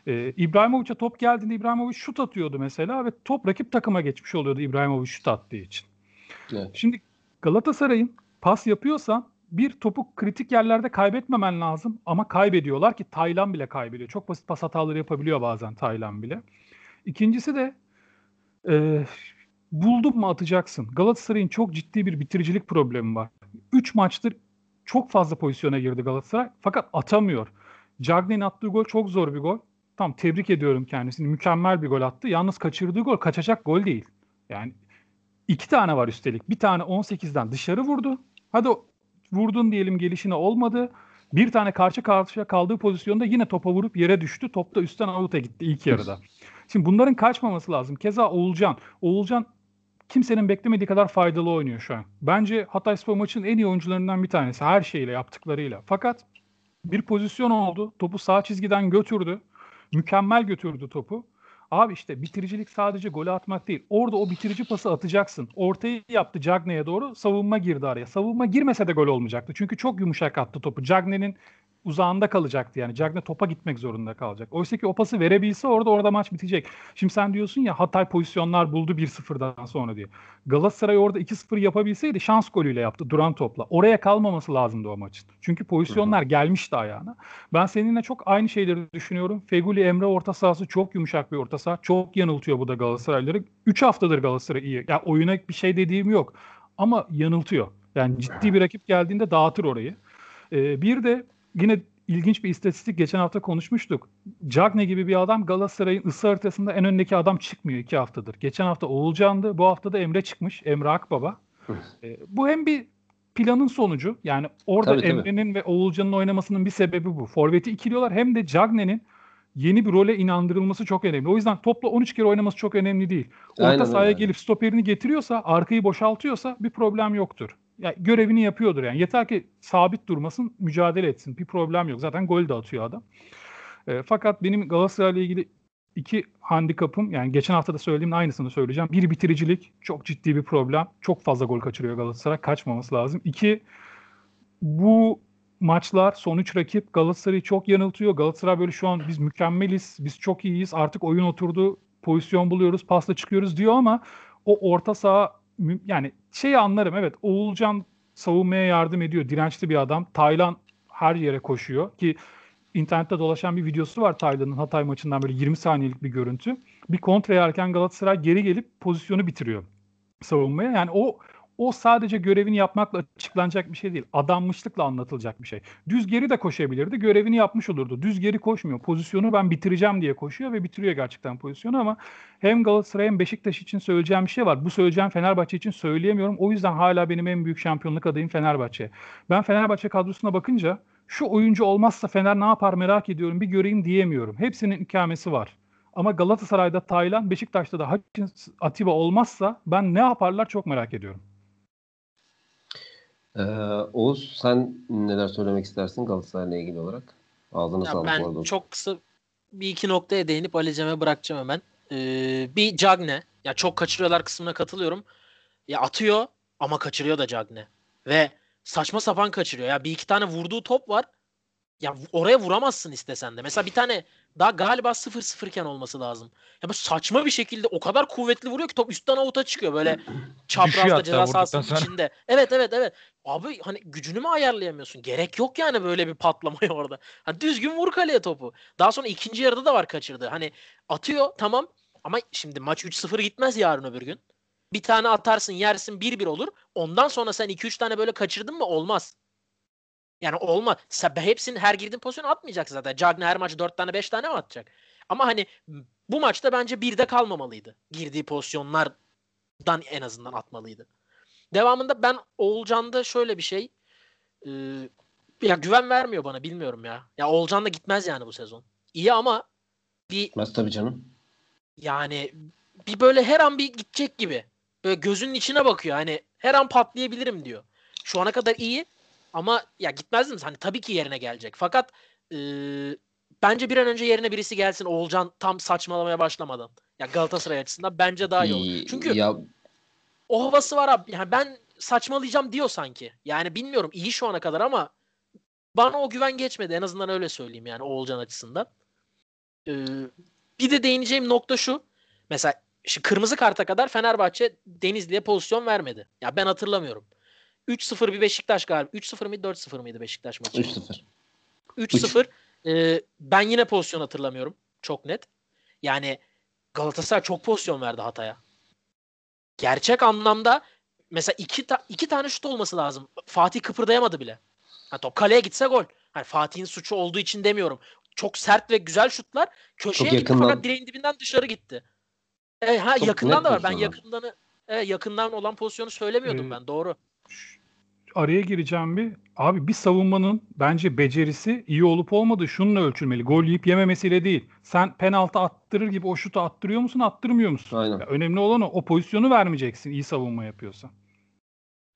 Ee, İbrahimovic'e top geldiğinde İbrahimovic şut atıyordu mesela ve top rakip takıma geçmiş oluyordu İbrahimovic şut attığı için. Evet. Şimdi Galatasaray'ın pas yapıyorsan bir topu kritik yerlerde kaybetmemen lazım ama kaybediyorlar ki Taylan bile kaybediyor. Çok basit pas hataları yapabiliyor bazen Taylan bile. İkincisi de e, buldun mu atacaksın. Galatasaray'ın çok ciddi bir bitiricilik problemi var. 3 maçtır çok fazla pozisyona girdi Galatasaray fakat atamıyor. Cagney'in attığı gol çok zor bir gol. Tam tebrik ediyorum kendisini. Mükemmel bir gol attı. Yalnız kaçırdığı gol kaçacak gol değil. Yani iki tane var üstelik. Bir tane 18'den dışarı vurdu. Hadi vurdun diyelim gelişine olmadı. Bir tane karşı karşıya kaldığı pozisyonda yine topa vurup yere düştü. Top da üstten out'a gitti ilk yarıda. Şimdi bunların kaçmaması lazım. Keza Oğulcan. Oğulcan kimsenin beklemediği kadar faydalı oynuyor şu an. Bence Hatay Spor maçın en iyi oyuncularından bir tanesi her şeyle yaptıklarıyla. Fakat bir pozisyon oldu. Topu sağ çizgiden götürdü. Mükemmel götürdü topu. Abi işte bitiricilik sadece golü atmak değil. Orada o bitirici pası atacaksın. Ortayı yaptı Cagne'ye doğru. Savunma girdi araya. Savunma girmese de gol olmayacaktı. Çünkü çok yumuşak attı topu. Cagne'nin uzağında kalacaktı yani. Cagne topa gitmek zorunda kalacak. Oysa ki o pası verebilse orada orada maç bitecek. Şimdi sen diyorsun ya Hatay pozisyonlar buldu 1-0'dan sonra diye. Galatasaray orada 2-0 yapabilseydi şans golüyle yaptı duran topla. Oraya kalmaması lazımdı o maçın. Çünkü pozisyonlar gelmişti ayağına. Ben seninle çok aynı şeyleri düşünüyorum. Feguli Emre orta sahası çok yumuşak bir orta saha. Çok yanıltıyor bu da Galatasarayları. 3 haftadır Galatasaray iyi. Ya yani oyuna bir şey dediğim yok. Ama yanıltıyor. Yani ciddi bir rakip geldiğinde dağıtır orayı. Ee, bir de yine ilginç bir istatistik geçen hafta konuşmuştuk. Cagne gibi bir adam Galatasaray'ın ısı haritasında en öndeki adam çıkmıyor iki haftadır. Geçen hafta Oğulcan'dı. Bu hafta da Emre çıkmış. Emre Akbaba. e, bu hem bir planın sonucu. Yani orada tabii, Emre'nin tabii. ve Oğulcan'ın oynamasının bir sebebi bu. Forvet'i ikiliyorlar. Hem de Cagne'nin yeni bir role inandırılması çok önemli. O yüzden topla 13 kere oynaması çok önemli değil. Orta Aynen sahaya öyle. gelip stoperini getiriyorsa, arkayı boşaltıyorsa bir problem yoktur yani görevini yapıyordur yani. Yeter ki sabit durmasın, mücadele etsin. Bir problem yok. Zaten gol de atıyor adam. E, fakat benim Galatasaray'la ilgili iki handikapım yani geçen hafta da söylediğimin aynısını söyleyeceğim. Bir bitiricilik çok ciddi bir problem. Çok fazla gol kaçırıyor Galatasaray. Kaçmaması lazım. İki bu maçlar son üç rakip Galatasaray'ı çok yanıltıyor. Galatasaray böyle şu an biz mükemmeliz, biz çok iyiyiz, artık oyun oturdu, pozisyon buluyoruz, pasla çıkıyoruz diyor ama o orta saha yani şeyi anlarım evet Oğulcan savunmaya yardım ediyor. Dirençli bir adam. Taylan her yere koşuyor ki internette dolaşan bir videosu var Taylan'ın Hatay maçından böyle 20 saniyelik bir görüntü. Bir kontra yerken Galatasaray geri gelip pozisyonu bitiriyor savunmaya. Yani o o sadece görevini yapmakla açıklanacak bir şey değil. Adanmışlıkla anlatılacak bir şey. Düz geri de koşabilirdi. Görevini yapmış olurdu. Düz geri koşmuyor. Pozisyonu ben bitireceğim diye koşuyor ve bitiriyor gerçekten pozisyonu ama hem Galatasaray hem Beşiktaş için söyleyeceğim bir şey var. Bu söyleyeceğim Fenerbahçe için söyleyemiyorum. O yüzden hala benim en büyük şampiyonluk adayım Fenerbahçe. Ben Fenerbahçe kadrosuna bakınca şu oyuncu olmazsa Fener ne yapar merak ediyorum bir göreyim diyemiyorum. Hepsinin ikamesi var. Ama Galatasaray'da Taylan, Beşiktaş'ta da Hutchins, Atiba olmazsa ben ne yaparlar çok merak ediyorum. Ee, Oğuz sen neler söylemek istersin Galatasaray'la ilgili olarak? Ağzına ya sağlık ben orada. çok kısa bir iki noktaya değinip Ali Cem'e bırakacağım hemen. Ee, bir Cagne. Ya çok kaçırıyorlar kısmına katılıyorum. Ya atıyor ama kaçırıyor da Cagne. Ve saçma sapan kaçırıyor. Ya bir iki tane vurduğu top var. Ya oraya vuramazsın istesen de. Mesela bir tane daha galiba 0-0 iken olması lazım. Ya bu saçma bir şekilde o kadar kuvvetli vuruyor ki top üstten avuta çıkıyor böyle çaprazda ceza sahasının içinde. Evet evet evet. Abi hani gücünü mü ayarlayamıyorsun? Gerek yok yani böyle bir patlamaya orada. Hani düzgün vur kaleye topu. Daha sonra ikinci yarıda da var kaçırdı. Hani atıyor tamam ama şimdi maç 3-0 gitmez yarın öbür gün. Bir tane atarsın yersin 1-1 olur. Ondan sonra sen 2-3 tane böyle kaçırdın mı olmaz. Yani olma. Sen hepsinin her girdiğin pozisyonu atmayacak zaten. Cagney her maç 4 tane 5 tane mi atacak? Ama hani bu maçta bence bir de kalmamalıydı. Girdiği pozisyonlardan en azından atmalıydı. Devamında ben Oğulcan'da şöyle bir şey e, ya güven vermiyor bana bilmiyorum ya. Ya Oğulcan da gitmez yani bu sezon. İyi ama bir Gitmez tabii canım. Yani bir böyle her an bir gidecek gibi. Böyle gözünün içine bakıyor. Hani her an patlayabilirim diyor. Şu ana kadar iyi ama ya gitmezdim. Hani tabii ki yerine gelecek. Fakat e, bence bir an önce yerine birisi gelsin Oğulcan tam saçmalamaya başlamadan. Ya Galatasaray açısından bence daha iyi olur. Çünkü ya... o havası var abi. Yani ben saçmalayacağım diyor sanki. Yani bilmiyorum iyi şu ana kadar ama bana o güven geçmedi. En azından öyle söyleyeyim yani Oğulcan açısından. Ee, bir de değineceğim nokta şu. Mesela şu kırmızı karta kadar Fenerbahçe Denizli'ye pozisyon vermedi. Ya ben hatırlamıyorum. 3-0 bir Beşiktaş galiba. 3-0 mıydı 4-0 mıydı Beşiktaş maçı? 3-0. 3-0. Ee, ben yine pozisyon hatırlamıyorum. Çok net. Yani Galatasaray çok pozisyon verdi Hatay'a. Gerçek anlamda mesela iki, ta- iki tane şut olması lazım. Fatih kıpırdayamadı bile. Ha, top kaleye gitse gol. Yani Fatih'in suçu olduğu için demiyorum. Çok sert ve güzel şutlar. Köşeye gitti fakat direğin dibinden dışarı gitti. E, ha, yakından da var. Ben yakından e, yakından olan pozisyonu söylemiyordum ee, ben. Doğru araya gireceğim bir. Abi bir savunmanın bence becerisi iyi olup olmadığı şununla ölçülmeli. Gol yiyip yememesiyle değil. Sen penaltı attırır gibi o şutu attırıyor musun, attırmıyor musun? Aynen. Ya önemli olan o. O pozisyonu vermeyeceksin iyi savunma yapıyorsan.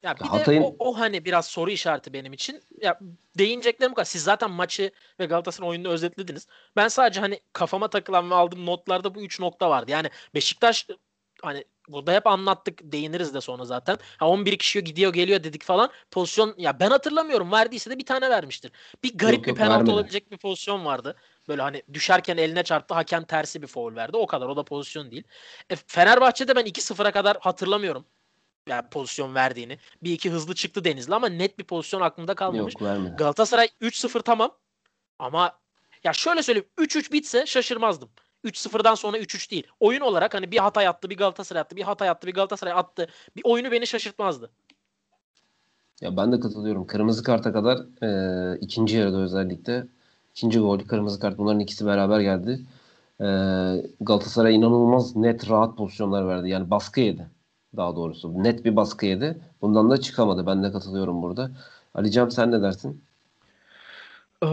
Ya bir Hatay'ın- de o, o hani biraz soru işareti benim için. Ya değineceklerim bu kadar. Siz zaten maçı ve Galatasaray'ın oyununu özetlediniz. Ben sadece hani kafama takılan ve aldığım notlarda bu üç nokta vardı. Yani Beşiktaş hani burada hep anlattık değiniriz de sonra zaten. Ha 11 kişi gidiyor geliyor dedik falan. Pozisyon ya ben hatırlamıyorum. Verdiyse de bir tane vermiştir. Bir garip Yok, bir yok, penaltı vermedi. olabilecek bir pozisyon vardı. Böyle hani düşerken eline çarptı. Hakem tersi bir foul verdi. O kadar. O da pozisyon değil. E, Fenerbahçe'de ben 2-0'a kadar hatırlamıyorum. Yani pozisyon verdiğini. Bir iki hızlı çıktı Denizli ama net bir pozisyon aklımda kalmamış. Yok vermedi. Galatasaray 3-0 tamam. Ama ya şöyle söyleyeyim 3-3 bitse şaşırmazdım. 3-0'dan sonra 3-3 değil. Oyun olarak hani bir hata yaptı, bir Galatasaray attı, bir hata yaptı, bir Galatasaray attı. Bir oyunu beni şaşırtmazdı. Ya ben de katılıyorum. Kırmızı karta kadar e, ikinci yarıda özellikle ikinci gol, kırmızı kart bunların ikisi beraber geldi. E, Galatasaray inanılmaz net rahat pozisyonlar verdi. Yani baskı yedi daha doğrusu. Net bir baskı yedi. Bundan da çıkamadı. Ben de katılıyorum burada. Alican sen ne dersin? Ee,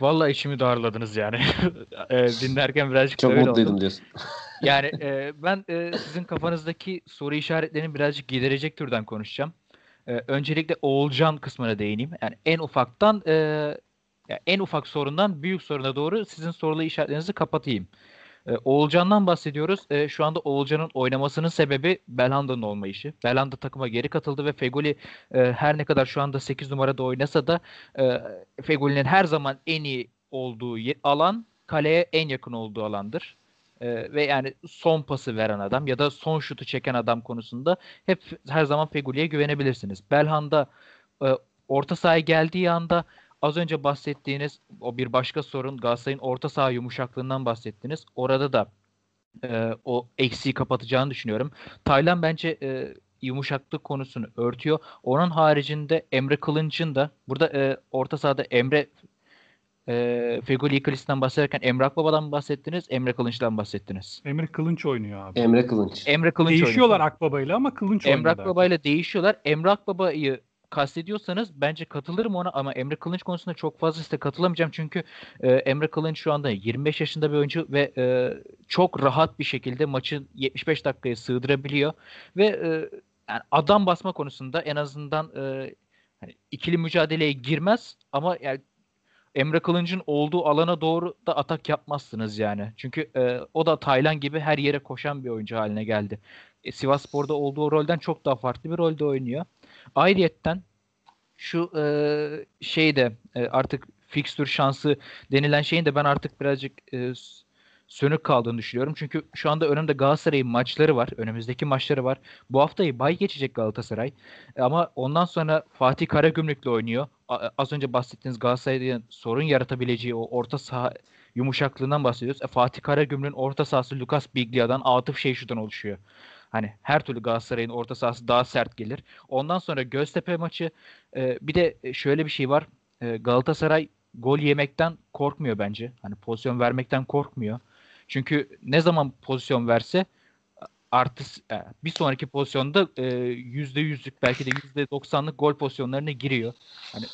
vallahi içimi darladınız yani. Ee, dinlerken birazcık Çok öyle oldu. mutluydum diyorsun. Yani e, ben e, sizin kafanızdaki soru işaretlerini birazcık giderecek türden konuşacağım. E, öncelikle Oğulcan kısmına değineyim. Yani en ufaktan e, ya en ufak sorundan büyük soruna doğru sizin sorulu işaretlerinizi kapatayım. E, Oğulcan'dan bahsediyoruz. E, şu anda Oğulcan'ın oynamasının sebebi Belhanda'nın olmayışı. Belhanda takıma geri katıldı ve Fegoli e, her ne kadar şu anda 8 numarada oynasa da e, Fegoli'nin her zaman en iyi olduğu alan kaleye en yakın olduğu alandır. Ee, ve yani son pası veren adam ya da son şutu çeken adam konusunda hep her zaman Feguli'ye güvenebilirsiniz. Belhanda e, orta sahaya geldiği anda az önce bahsettiğiniz o bir başka sorun Galatasaray'ın orta saha yumuşaklığından bahsettiniz. Orada da e, o eksiği kapatacağını düşünüyorum. Taylan bence e, yumuşaklık konusunu örtüyor. Onun haricinde Emre Kılınç'ın da burada e, orta sahada Emre e, Fegoli Icarus'tan bahsederken Emre Akbaba'dan mı bahsettiniz, Emre Kılınç'tan bahsettiniz. Emre Kılınç oynuyor abi. Emre Kılınç. Emre Kılınç Değişiyorlar oynuyor. Akbaba'yla ama Kılınç Emre oynuyor. Akbaba ile değişiyorlar. Emre Akbaba'yı kastediyorsanız bence katılırım ona ama Emre Kılınç konusunda çok fazla size katılamayacağım çünkü e, Emre Kılınç şu anda 25 yaşında bir oyuncu ve e, çok rahat bir şekilde maçı 75 dakikaya sığdırabiliyor ve e, yani adam basma konusunda en azından e, hani ikili mücadeleye girmez ama yani Emre Kılınç'ın olduğu alana doğru da atak yapmazsınız yani. Çünkü e, o da Taylan gibi her yere koşan bir oyuncu haline geldi. E, Sivasspor'da olduğu rolden çok daha farklı bir rolde oynuyor. Ayrıyetten şu e, şeyde e, artık fikstür şansı denilen şeyin de ben artık birazcık e, sönük kaldığını düşünüyorum. Çünkü şu anda önümde Galatasaray'ın maçları var. Önümüzdeki maçları var. Bu haftayı bay geçecek Galatasaray. E, Ama ondan sonra Fatih Karagümrük'le oynuyor. A- Az önce bahsettiğiniz Galatasaray'ın sorun yaratabileceği o orta saha yumuşaklığından bahsediyoruz. E, Fatih Karagümrük'ün orta sahası Lucas Biglia'dan, Atıf Şeyşu'dan oluşuyor. Hani her türlü Galatasaray'ın orta sahası daha sert gelir. Ondan sonra Göztepe maçı e, bir de şöyle bir şey var. E, Galatasaray gol yemekten korkmuyor bence. Hani pozisyon vermekten korkmuyor. Çünkü ne zaman pozisyon verse artı e, bir sonraki pozisyonda e, yüzde yüzlük belki de yüzde doksanlık gol pozisyonlarına giriyor. Hani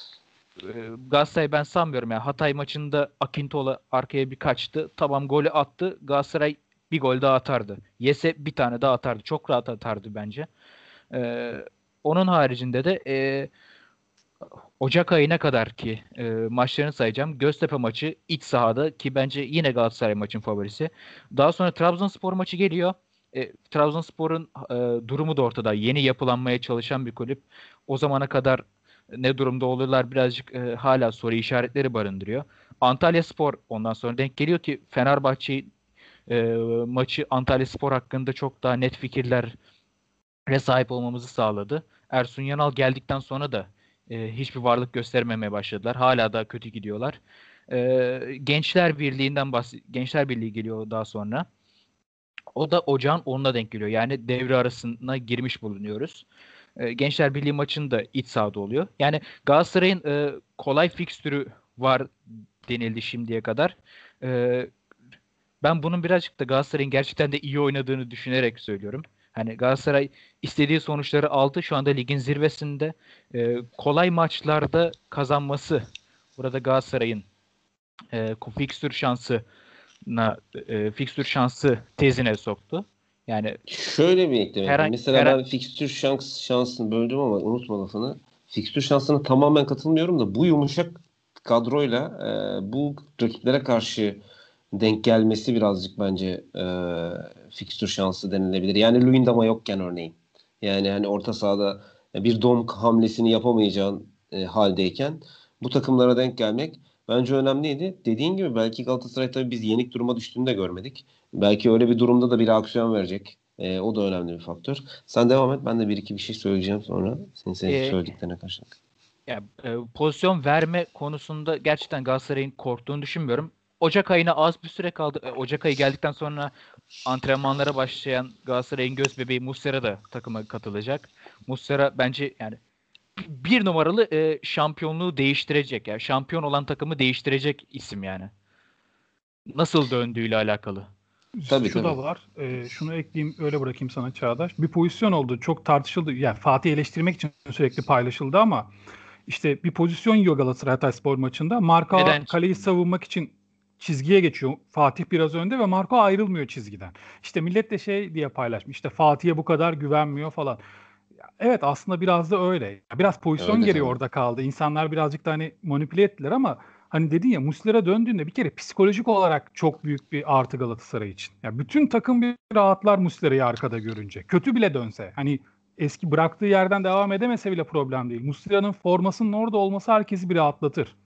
e, Galatasaray ben sanmıyorum yani Hatay maçında Akintola arkaya bir kaçtı. Tamam golü attı. Galatasaray bir gol daha atardı. Yese bir tane daha atardı. Çok rahat atardı bence. E, onun haricinde de e, Ocak ayına kadar ki e, maçlarını sayacağım. Göztepe maçı iç sahada ki bence yine Galatasaray maçın favorisi. Daha sonra Trabzonspor maçı geliyor. E, Trabzonspor'un e, durumu da ortada. Yeni yapılanmaya çalışan bir kulüp. O zamana kadar ne durumda olurlar birazcık e, hala soru işaretleri barındırıyor. Antalya Spor ondan sonra denk geliyor ki Fenerbahçe e, maçı Antalya Spor hakkında çok daha net fikirlere sahip olmamızı sağladı. Ersun Yanal geldikten sonra da e, hiçbir varlık göstermemeye başladılar. Hala da kötü gidiyorlar. E, Gençler Birliği'nden bahs- Gençler Birliği geliyor daha sonra. O da ocağın onunla denk geliyor. Yani devre arasına girmiş bulunuyoruz. E, Gençler Birliği maçında iç sahada oluyor. Yani Galatasaray'ın e, kolay fikstürü var denildi şimdiye kadar. E, ben bunun birazcık da Galatasaray'ın gerçekten de iyi oynadığını düşünerek söylüyorum. Hani Galatasaray istediği sonuçları aldı. Şu anda ligin zirvesinde. E, kolay maçlarda kazanması burada Galatasaray'ın e, fikstür şansına e, fikstür şansı tezine soktu. Yani şöyle bir ekleme. Herhangi- Mesela herhangi- ben fikstür şans şansını böldüm ama unutma lafını. Fikstür şansına tamamen katılmıyorum da bu yumuşak kadroyla e, bu rakiplere karşı denk gelmesi birazcık bence e, fikstür şansı denilebilir. Yani Luyendama yokken örneğin. Yani hani orta sahada bir dom hamlesini yapamayacağın e, haldeyken bu takımlara denk gelmek bence önemliydi. Dediğin gibi belki Galatasaray tabii biz yenik duruma düştüğünü de görmedik. Belki öyle bir durumda da bir aksiyon verecek. E, o da önemli bir faktör. Sen devam et. Ben de bir iki bir şey söyleyeceğim sonra. Senin, senin Ee, söylediklerine karşılık. ya, e, pozisyon verme konusunda gerçekten Galatasaray'ın korktuğunu düşünmüyorum. Ocak ayına az bir süre kaldı. E, Ocak ayı geldikten sonra antrenmanlara başlayan Galatasaray'ın göz bebeği Muslera da takıma katılacak. Muslera bence yani bir numaralı e, şampiyonluğu değiştirecek. Yani şampiyon olan takımı değiştirecek isim yani. Nasıl döndüğüyle alakalı. Tabii, Şu tabii. da var. Ee, şunu ekleyeyim öyle bırakayım sana Çağdaş. Bir pozisyon oldu. Çok tartışıldı. Yani Fatih eleştirmek için sürekli paylaşıldı ama işte bir pozisyon yiyor Galatasaray Hatayspor maçında. Marka Neden? kaleyi savunmak için çizgiye geçiyor. Fatih biraz önde ve Marco ayrılmıyor çizgiden. İşte millet de şey diye paylaşmış. İşte Fatih'e bu kadar güvenmiyor falan. Evet aslında biraz da öyle. Biraz pozisyon Öyle tabii. orada kaldı. İnsanlar birazcık da hani manipüle ettiler ama hani dedin ya Muslera döndüğünde bir kere psikolojik olarak çok büyük bir artı Galatasaray için. Ya bütün takım bir rahatlar Muslera'yı arkada görünce. Kötü bile dönse. Hani eski bıraktığı yerden devam edemese bile problem değil. Muslera'nın formasının orada olması herkesi bir rahatlatır.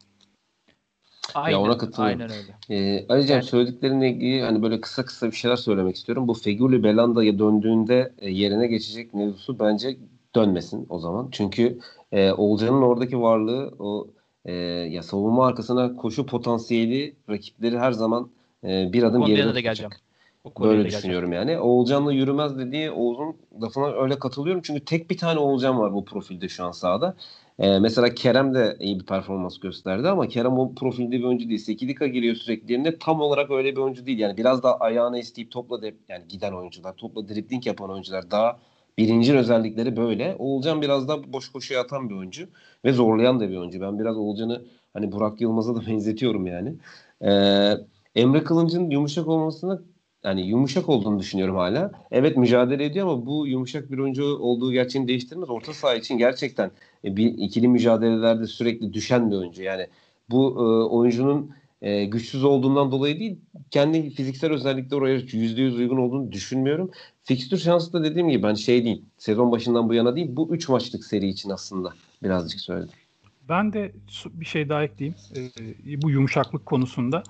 Aynen, ona katılıyorum. aynen öyle. Ee, Alican Yani- söylediklerinle ilgili hani böyle kısa kısa bir şeyler söylemek istiyorum. Bu Feguli Belanda'ya döndüğünde e, yerine geçecek mevzusu bence dönmesin o zaman. Çünkü e, Olcan'ın oradaki varlığı o e, ya savunma arkasına koşu potansiyeli rakipleri her zaman e, bir adım geride tutacak. geleceğim. Böyle geleceğim. düşünüyorum yani. Oğulcan'la yürümez dediği Oğuz'un lafına öyle katılıyorum. Çünkü tek bir tane Oğulcan var bu profilde şu an sahada. Ee, mesela Kerem de iyi bir performans gösterdi ama Kerem o profilde bir oyuncu değil. Sekidika giriyor sürekli yerine tam olarak öyle bir oyuncu değil. Yani biraz daha ayağını isteyip topla de, yani giden oyuncular, topla dribling yapan oyuncular daha birincil özellikleri böyle. Oğulcan biraz daha boş koşuya atan bir oyuncu ve zorlayan da bir oyuncu. Ben biraz Oğulcan'ı hani Burak Yılmaz'a da benzetiyorum yani. Ee, Emre Kılınç'ın yumuşak olmasına yani yumuşak olduğunu düşünüyorum hala. Evet mücadele ediyor ama bu yumuşak bir oyuncu olduğu gerçeğini değiştirmez. Orta saha için gerçekten e, bir ikili mücadelelerde sürekli düşen bir oyuncu. Yani bu e, oyuncunun e, güçsüz olduğundan dolayı değil, kendi fiziksel özellikle oraya %100 uygun olduğunu düşünmüyorum. Fikstür şansı da dediğim gibi ben şey değil, sezon başından bu yana değil, bu 3 maçlık seri için aslında birazcık söyledim. Ben de bir şey daha ekleyeyim. Ee, bu yumuşaklık konusunda.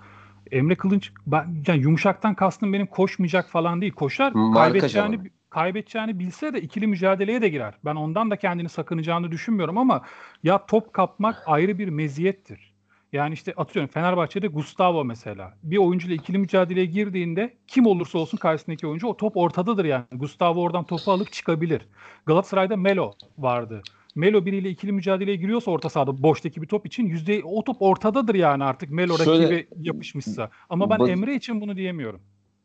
Emre Kılınç ben, yani yumuşaktan kastım benim koşmayacak falan değil. Koşar Marka kaybedeceğini canı. kaybedeceğini bilse de ikili mücadeleye de girer. Ben ondan da kendini sakınacağını düşünmüyorum ama ya top kapmak ayrı bir meziyettir. Yani işte atıyorum Fenerbahçe'de Gustavo mesela. Bir oyuncuyla ikili mücadeleye girdiğinde kim olursa olsun karşısındaki oyuncu o top ortadadır yani. Gustavo oradan topu alıp çıkabilir. Galatasaray'da Melo vardı. Melo biriyle ikili mücadeleye giriyorsa orta sahada boştaki bir top için yüzde o top ortadadır yani artık Melo Şöyle- rakibe yapışmışsa. Ama ben Bak- Emre için bunu diyemiyorum.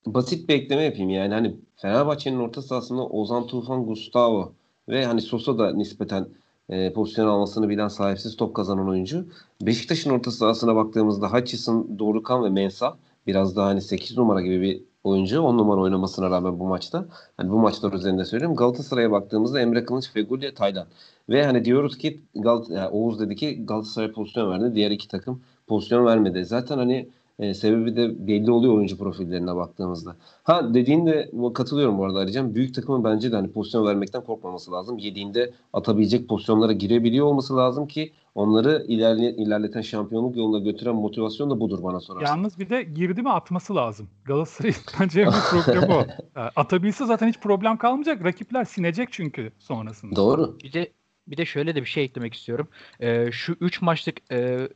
basit bir ekleme yapayım yani hani Fenerbahçe'nin orta sahasında Ozan Tufan, Gustavo ve hani Sosa da nispeten e, pozisyon almasını bilen sahipsiz top kazanan oyuncu. Beşiktaş'ın orta sahasına baktığımızda Hutchison, Dorukan ve Mensah biraz daha hani 8 numara gibi bir oyuncu 10 numara oynamasına rağmen bu maçta. Hani bu maçlar üzerinde söylüyorum. Galatasaray'a baktığımızda Emre Kılınç, Feguli, Taylan. Ve hani diyoruz ki Gal yani Oğuz dedi ki Galatasaray pozisyon verdi. Diğer iki takım pozisyon vermedi. Zaten hani e, sebebi de belli oluyor oyuncu profillerine baktığımızda. Ha dediğinde katılıyorum bu arada Arıcan. Büyük takımın bence de hani pozisyon vermekten korkmaması lazım. Yediğinde atabilecek pozisyonlara girebiliyor olması lazım ki onları ilerle, ilerleten şampiyonluk yoluna götüren motivasyon da budur bana sorarsan. Yalnız bir de girdi mi atması lazım. Galatasaray'ın bence en büyük problemi o. Yani Atabilse zaten hiç problem kalmayacak. Rakipler sinecek çünkü sonrasında. Doğru. Bir de bir de şöyle de bir şey eklemek istiyorum. Ee, şu 3 maçlık e,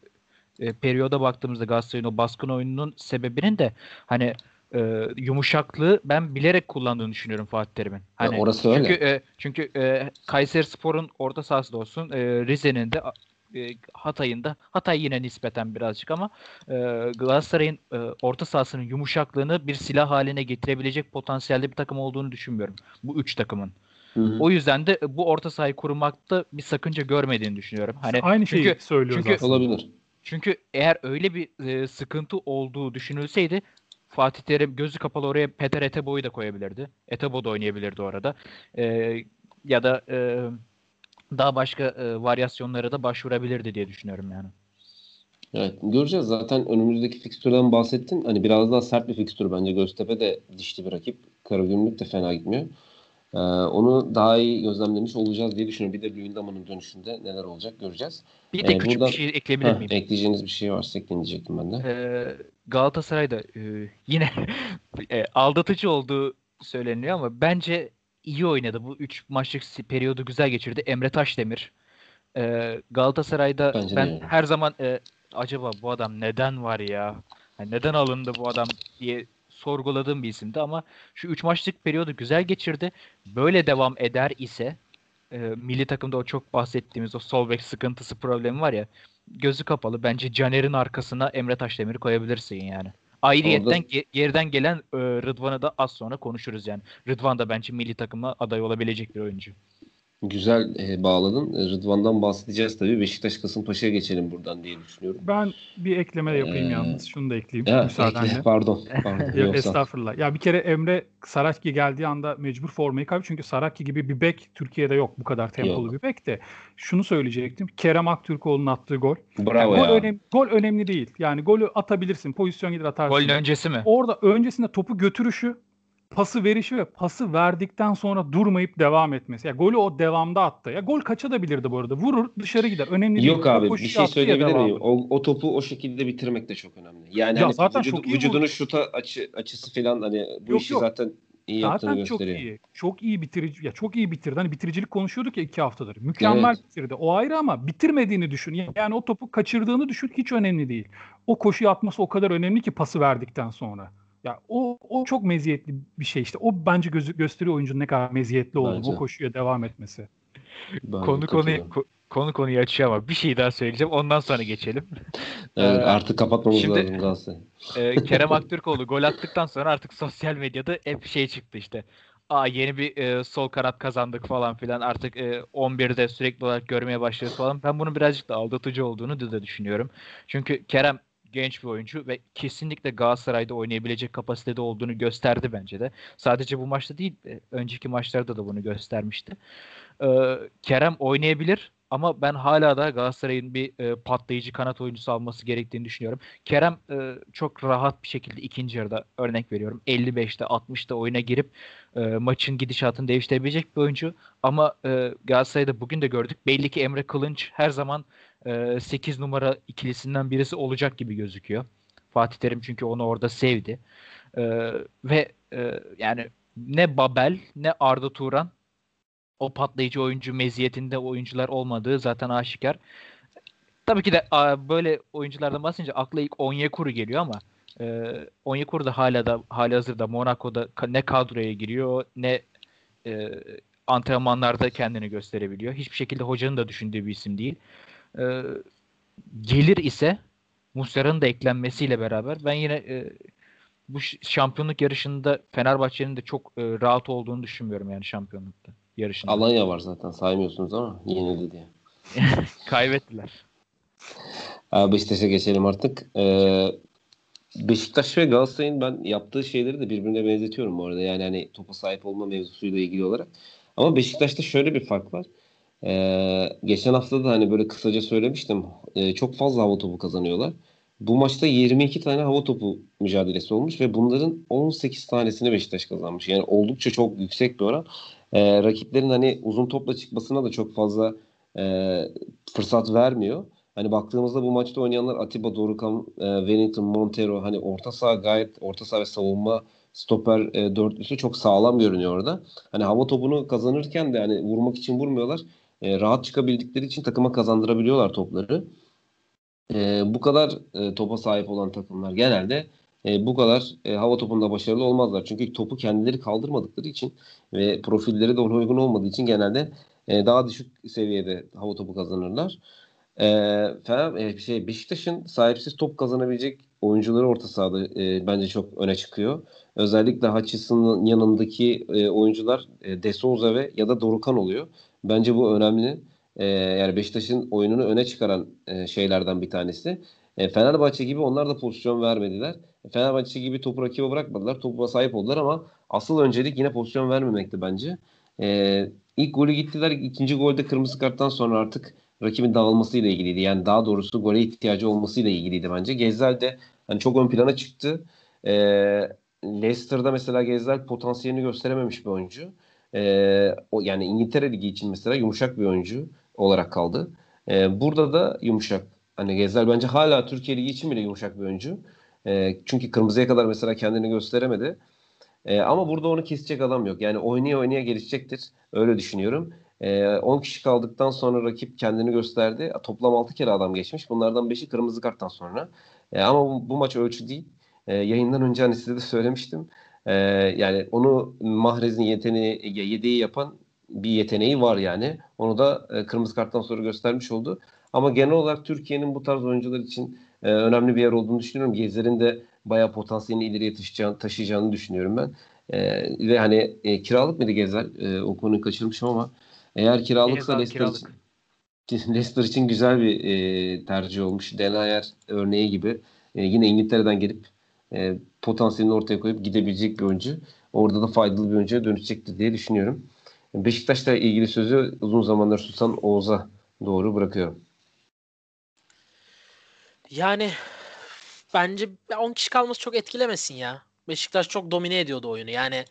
e, periyoda baktığımızda Galatasaray'ın o baskın oyununun sebebinin de hani e, yumuşaklığı ben bilerek kullandığını düşünüyorum Fatih Terim'in. Ha, Hani orası öyle. çünkü e, çünkü e, Kayseri Spor'un orta sahası da olsun, e, Rize'nin de e, Hatay'ın da Hatay yine nispeten birazcık ama e, Galatasaray'ın e, orta sahasının yumuşaklığını bir silah haline getirebilecek potansiyelde bir takım olduğunu düşünmüyorum. Bu üç takımın. Hı hı. O yüzden de bu orta sahayı kurmakta bir sakınca görmediğini düşünüyorum. Hani Aynı çünkü, şeyi söylüyoruz çünkü- aslında. Olabilir. Çünkü eğer öyle bir e, sıkıntı olduğu düşünülseydi Fatih Terim gözü kapalı oraya Peter Etebo'yu da koyabilirdi. Etebo da oynayabilirdi orada. E, ya da e, daha başka e, varyasyonlara da başvurabilirdi diye düşünüyorum yani. Evet göreceğiz zaten önümüzdeki fikstürden bahsettin. Hani biraz daha sert bir fikstür bence. Göztepe de dişli bir rakip. Karagümrük de fena gitmiyor. Ee, onu daha iyi gözlemlemiş olacağız diye düşünüyorum. Bir de Luyendama'nın dönüşünde neler olacak göreceğiz. Bir de E, küçük buradan- bir şey ekleyebilir Heh, miyim? ekleyeceğiniz bir şey varsa ekleyin diyecektim ben de. Ee, Galatasaray'da e, yine e, aldatıcı olduğu söyleniyor ama bence iyi oynadı. Bu 3 maçlık periyodu güzel geçirdi. Emre Taşdemir. Ee, Galatasaray'da Bence ben her zaman e, acaba bu adam neden var ya? Hani neden alındı bu adam diye sorguladığım bir isimdi ama şu 3 maçlık periyodu güzel geçirdi. Böyle devam eder ise e, milli takımda o çok bahsettiğimiz o sol bek sıkıntısı problemi var ya gözü kapalı bence Caner'in arkasına Emre Taşdemir'i koyabilirsin yani. Ayrıyetten Orada- ge- geriden gelen e, Rıdvan'ı da az sonra konuşuruz yani. Rıdvan da bence milli takıma aday olabilecek bir oyuncu. Güzel e, bağladın. E, Rıdvan'dan bahsedeceğiz tabii. Beşiktaş Kasımpaşa'ya geçelim buradan diye düşünüyorum. Ben bir ekleme de yapayım Ee, yalnız. Şunu da ekleyeyim Ya, müsaadenle. ekle, pardon. pardon. Ya, Yoksa. estağfurullah. Ya bir kere Emre Saracchi geldiği anda mecbur formayı kaybetti. Çünkü Saracchi gibi bir bek Türkiye'de yok bu kadar tempolu Yok. bir bek de. Şunu söyleyecektim. Kerem Aktürkoğlu'nun attığı gol. Bravo gol, ya. önemli, gol önemli değil. Yani golü atabilirsin. Pozisyon gider atarsın. Golün öncesi mi? Orada öncesinde topu götürüşü, pası verişi ve pası verdikten sonra durmayıp devam etmesi. Ya golü o devamda attı. Ya gol kaçabilirdi bu arada. Vurur dışarı gider. Önemli değil. Yok abi bir şey söyleyebilir miyim? O, o topu o şekilde bitirmek de çok önemli. Yani Ya hani zaten vücudu- çok iyi vücudunun vurdu. şuta açı, açısı falan hani bu Yok, işi yok. zaten iyi yaptığını Zaten çok gösteriyor. iyi. Çok iyi bitirici. Ya çok iyi bitirdi. Hani bitiricilik konuşuyorduk ya iki haftadır. Mükemmel Evet. bitirdi. O ayrı ama bitirmediğini düşün. Yani o topu kaçırdığını düşün hiç önemli değil. O koşuyu atması o kadar önemli ki pası verdikten sonra. Ya o o çok meziyetli bir şey işte. O bence gözü, gösteriyor oyuncunun ne kadar meziyetli olduğunu. Bu koşuya devam etmesi. Ben Konu konuyu ko- konu konuyu açıyor ama bir şey daha söyleyeceğim. Ondan sonra geçelim. Evet, Ee, artık kapatmamız şimdi- lazım Galatasaray. Ee, Kerem Aktürkoğlu gol attıktan sonra artık sosyal medyada hep şey çıktı işte. Aa yeni bir e, sol kanat kazandık falan filan. Artık e, 11'de sürekli olarak görmeye başlıyoruz falan. Ben bunun birazcık da aldatıcı olduğunu da düşünüyorum. Çünkü Kerem genç bir oyuncu ve kesinlikle Galatasaray'da oynayabilecek kapasitede olduğunu gösterdi bence de. Sadece bu maçta değil, e, önceki maçlarda da bunu göstermişti. Ee, Kerem oynayabilir ama ben hala da Galatasaray'ın bir e, patlayıcı kanat oyuncusu alması gerektiğini düşünüyorum. Kerem e, çok rahat bir şekilde ikinci yarıda örnek veriyorum 55'te 60'ta oyuna girip e, maçın gidişatını değiştirebilecek bir oyuncu. Ama e, Galatasaray'da bugün de gördük. Belli ki Emre Kılınç her zaman e, 8 numara ikilisinden birisi olacak gibi gözüküyor. Fatih Terim çünkü onu orada sevdi. E, ve e, yani ne Babel ne Arda Turan o patlayıcı oyuncu meziyetinde oyuncular olmadığı zaten aşikar. Tabii ki de böyle oyunculardan bahsedince akla ilk Onyekuru geliyor ama e, Onyekuru da hala da hali hazırda Monaco'da ne kadroya giriyor ne e, antrenmanlarda kendini gösterebiliyor. Hiçbir şekilde hocanın da düşündüğü bir isim değil. E, gelir ise Muslera'nın da eklenmesiyle beraber ben yine e, bu şampiyonluk yarışında Fenerbahçe'nin de çok e, rahat olduğunu düşünmüyorum yani şampiyonlukta yarışında. Alanya var zaten saymıyorsunuz ama yenildi diye. Kaybettiler. Ee, Beşiktaş'a geçelim artık. Ee, Beşiktaş ve Galatasaray'ın ben yaptığı şeyleri de birbirine benzetiyorum bu arada. Yani hani topa sahip olma mevzusuyla ilgili olarak. Ama Beşiktaş'ta şöyle bir fark var. Ee, geçen hafta da hani böyle kısaca söylemiştim. Ee, çok fazla hava topu kazanıyorlar. Bu maçta 22 tane hava topu mücadelesi olmuş ve bunların 18 tanesini Beşiktaş kazanmış. Yani oldukça çok yüksek bir oran. Ee, rakiplerin hani uzun topla çıkmasına da çok fazla e, fırsat vermiyor. Hani baktığımızda bu maçta oynayanlar Atiba, Dorukhan, e, Wellington, Montero hani orta saha gayet orta saha ve savunma stoper e, dörtlüsü çok sağlam görünüyor orada. Hani hava topunu kazanırken de hani vurmak için vurmuyorlar. E, rahat çıkabildikleri için takıma kazandırabiliyorlar topları. E, bu kadar e, topa sahip olan takımlar genelde e, bu kadar e, hava topunda başarılı olmazlar. Çünkü topu kendileri kaldırmadıkları için ve profilleri de ona uygun olmadığı için genelde e, daha düşük seviyede hava topu kazanırlar. E, Fener, e, şey, Beşiktaş'ın sahipsiz top kazanabilecek oyuncuları orta sahada e, bence çok öne çıkıyor. Özellikle Hutchison'ın yanındaki e, oyuncular e, De Souza ve ya da Dorukan oluyor. Bence bu önemli. E, yani Beşiktaş'ın oyununu öne çıkaran e, şeylerden bir tanesi. E, Fenerbahçe gibi onlar da pozisyon vermediler. Fenerbahçe gibi topu rakibe bırakmadılar. Topa sahip oldular ama asıl öncelik yine pozisyon vermemekti bence. E, ilk golü gittiler. İkinci golde kırmızı karttan sonra artık rakibin dağılmasıyla ilgiliydi. Yani daha doğrusu gole ihtiyacı olmasıyla ilgiliydi bence. Gezel de hani çok ön plana çıktı. E, Leicester'da mesela Gezel potansiyelini gösterememiş bir oyuncu. E, o yani İngiltere Ligi için mesela yumuşak bir oyuncu olarak kaldı. E, burada da yumuşak. Hani Gezel bence hala Türkiye Ligi için bile yumuşak bir oyuncu. E, çünkü kırmızıya kadar mesela kendini gösteremedi. E, ama burada onu kesecek adam yok. Yani oynaya oynaya gelişecektir. Öyle düşünüyorum. E, 10 kişi kaldıktan sonra rakip kendini gösterdi. Toplam 6 kere adam geçmiş. Bunlardan 5'i kırmızı karttan sonra. E, ama bu, bu maç ölçü değil. E, yayından önce hani size de söylemiştim. E, yani onu Mahrez'in yeteneği, yedeği yapan bir yeteneği var yani. Onu da e, kırmızı karttan sonra göstermiş oldu. Ama genel olarak Türkiye'nin bu tarz oyuncular için e, önemli bir yer olduğunu düşünüyorum. Gezler'in de bayağı potansiyelini ileriye taşıyacağını, taşıyacağını düşünüyorum ben. E, ve hani e, kiralık mıydı Gezer? E, o konuyu kaçırmışım ama eğer kiralıksa Leicester kiralık. için Leicester için güzel bir e, tercih olmuş. Denayer örneği gibi. E, yine İngiltere'den gelip e, potansiyelini ortaya koyup gidebilecek bir oyuncu. Orada da faydalı bir oyuncuya dönüşecektir diye düşünüyorum. Beşiktaş'la ilgili sözü uzun zamandır susan Oğuz'a doğru bırakıyorum. Yani bence 10 kişi kalması çok etkilemesin ya. Beşiktaş çok domine ediyordu oyunu. Yani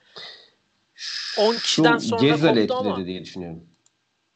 10 kişiden Şu sonra Gezzal'i koptu etkiledi ama. diye düşünüyorum.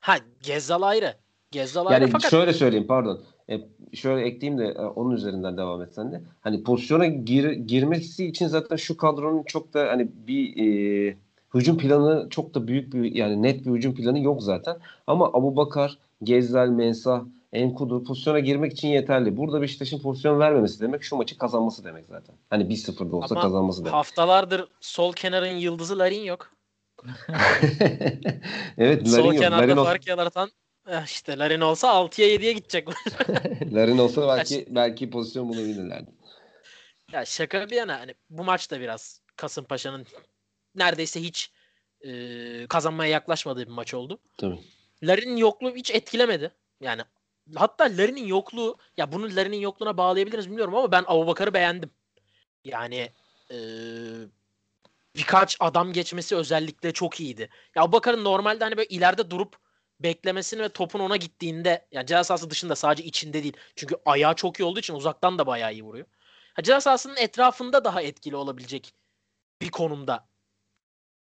Ha Gezzal ayrı. Gezzal ayrı Yani fakat şöyle söyleyeyim pardon. E, şöyle ekleyeyim de e, onun üzerinden devam etsen de. Hani pozisyona gir, girmesi için zaten şu kadronun çok da hani bir e, hücum planı çok da büyük bir yani net bir hücum planı yok zaten. Ama Abu Bakar, Gezzal, Mensah, Enkudu pozisyona girmek için yeterli. Burada Beşiktaş'ın pozisyon vermemesi demek şu maçı kazanması demek zaten. Hani 1-0'da olsa Ama kazanması demek. haftalardır sol kenarın yıldızı Larin yok. evet sol Larin yok. kenarda Larin, fark yaratan işte Larin olsa 6'ya 7'ye gidecek. Larin olsa belki belki pozisyon bulabilirlerdi. ya şaka bir yana hani bu maç da biraz Kasımpaşa'nın neredeyse hiç e, kazanmaya yaklaşmadığı bir maç oldu. Tabii. Larin'in yokluğu hiç etkilemedi. Yani hatta Larin'in yokluğu ya bunu Larin'in yokluğuna bağlayabiliriz bilmiyorum ama ben Abubakar'ı beğendim. Yani e, birkaç adam geçmesi özellikle çok iyiydi. Ya Abubakar'ın normalde hani böyle ileride durup beklemesini ve topun ona gittiğinde yani ceza sahası dışında sadece içinde değil. Çünkü ayağı çok iyi olduğu için uzaktan da bayağı iyi vuruyor. Ha, ceza sahasının etrafında daha etkili olabilecek bir konumda.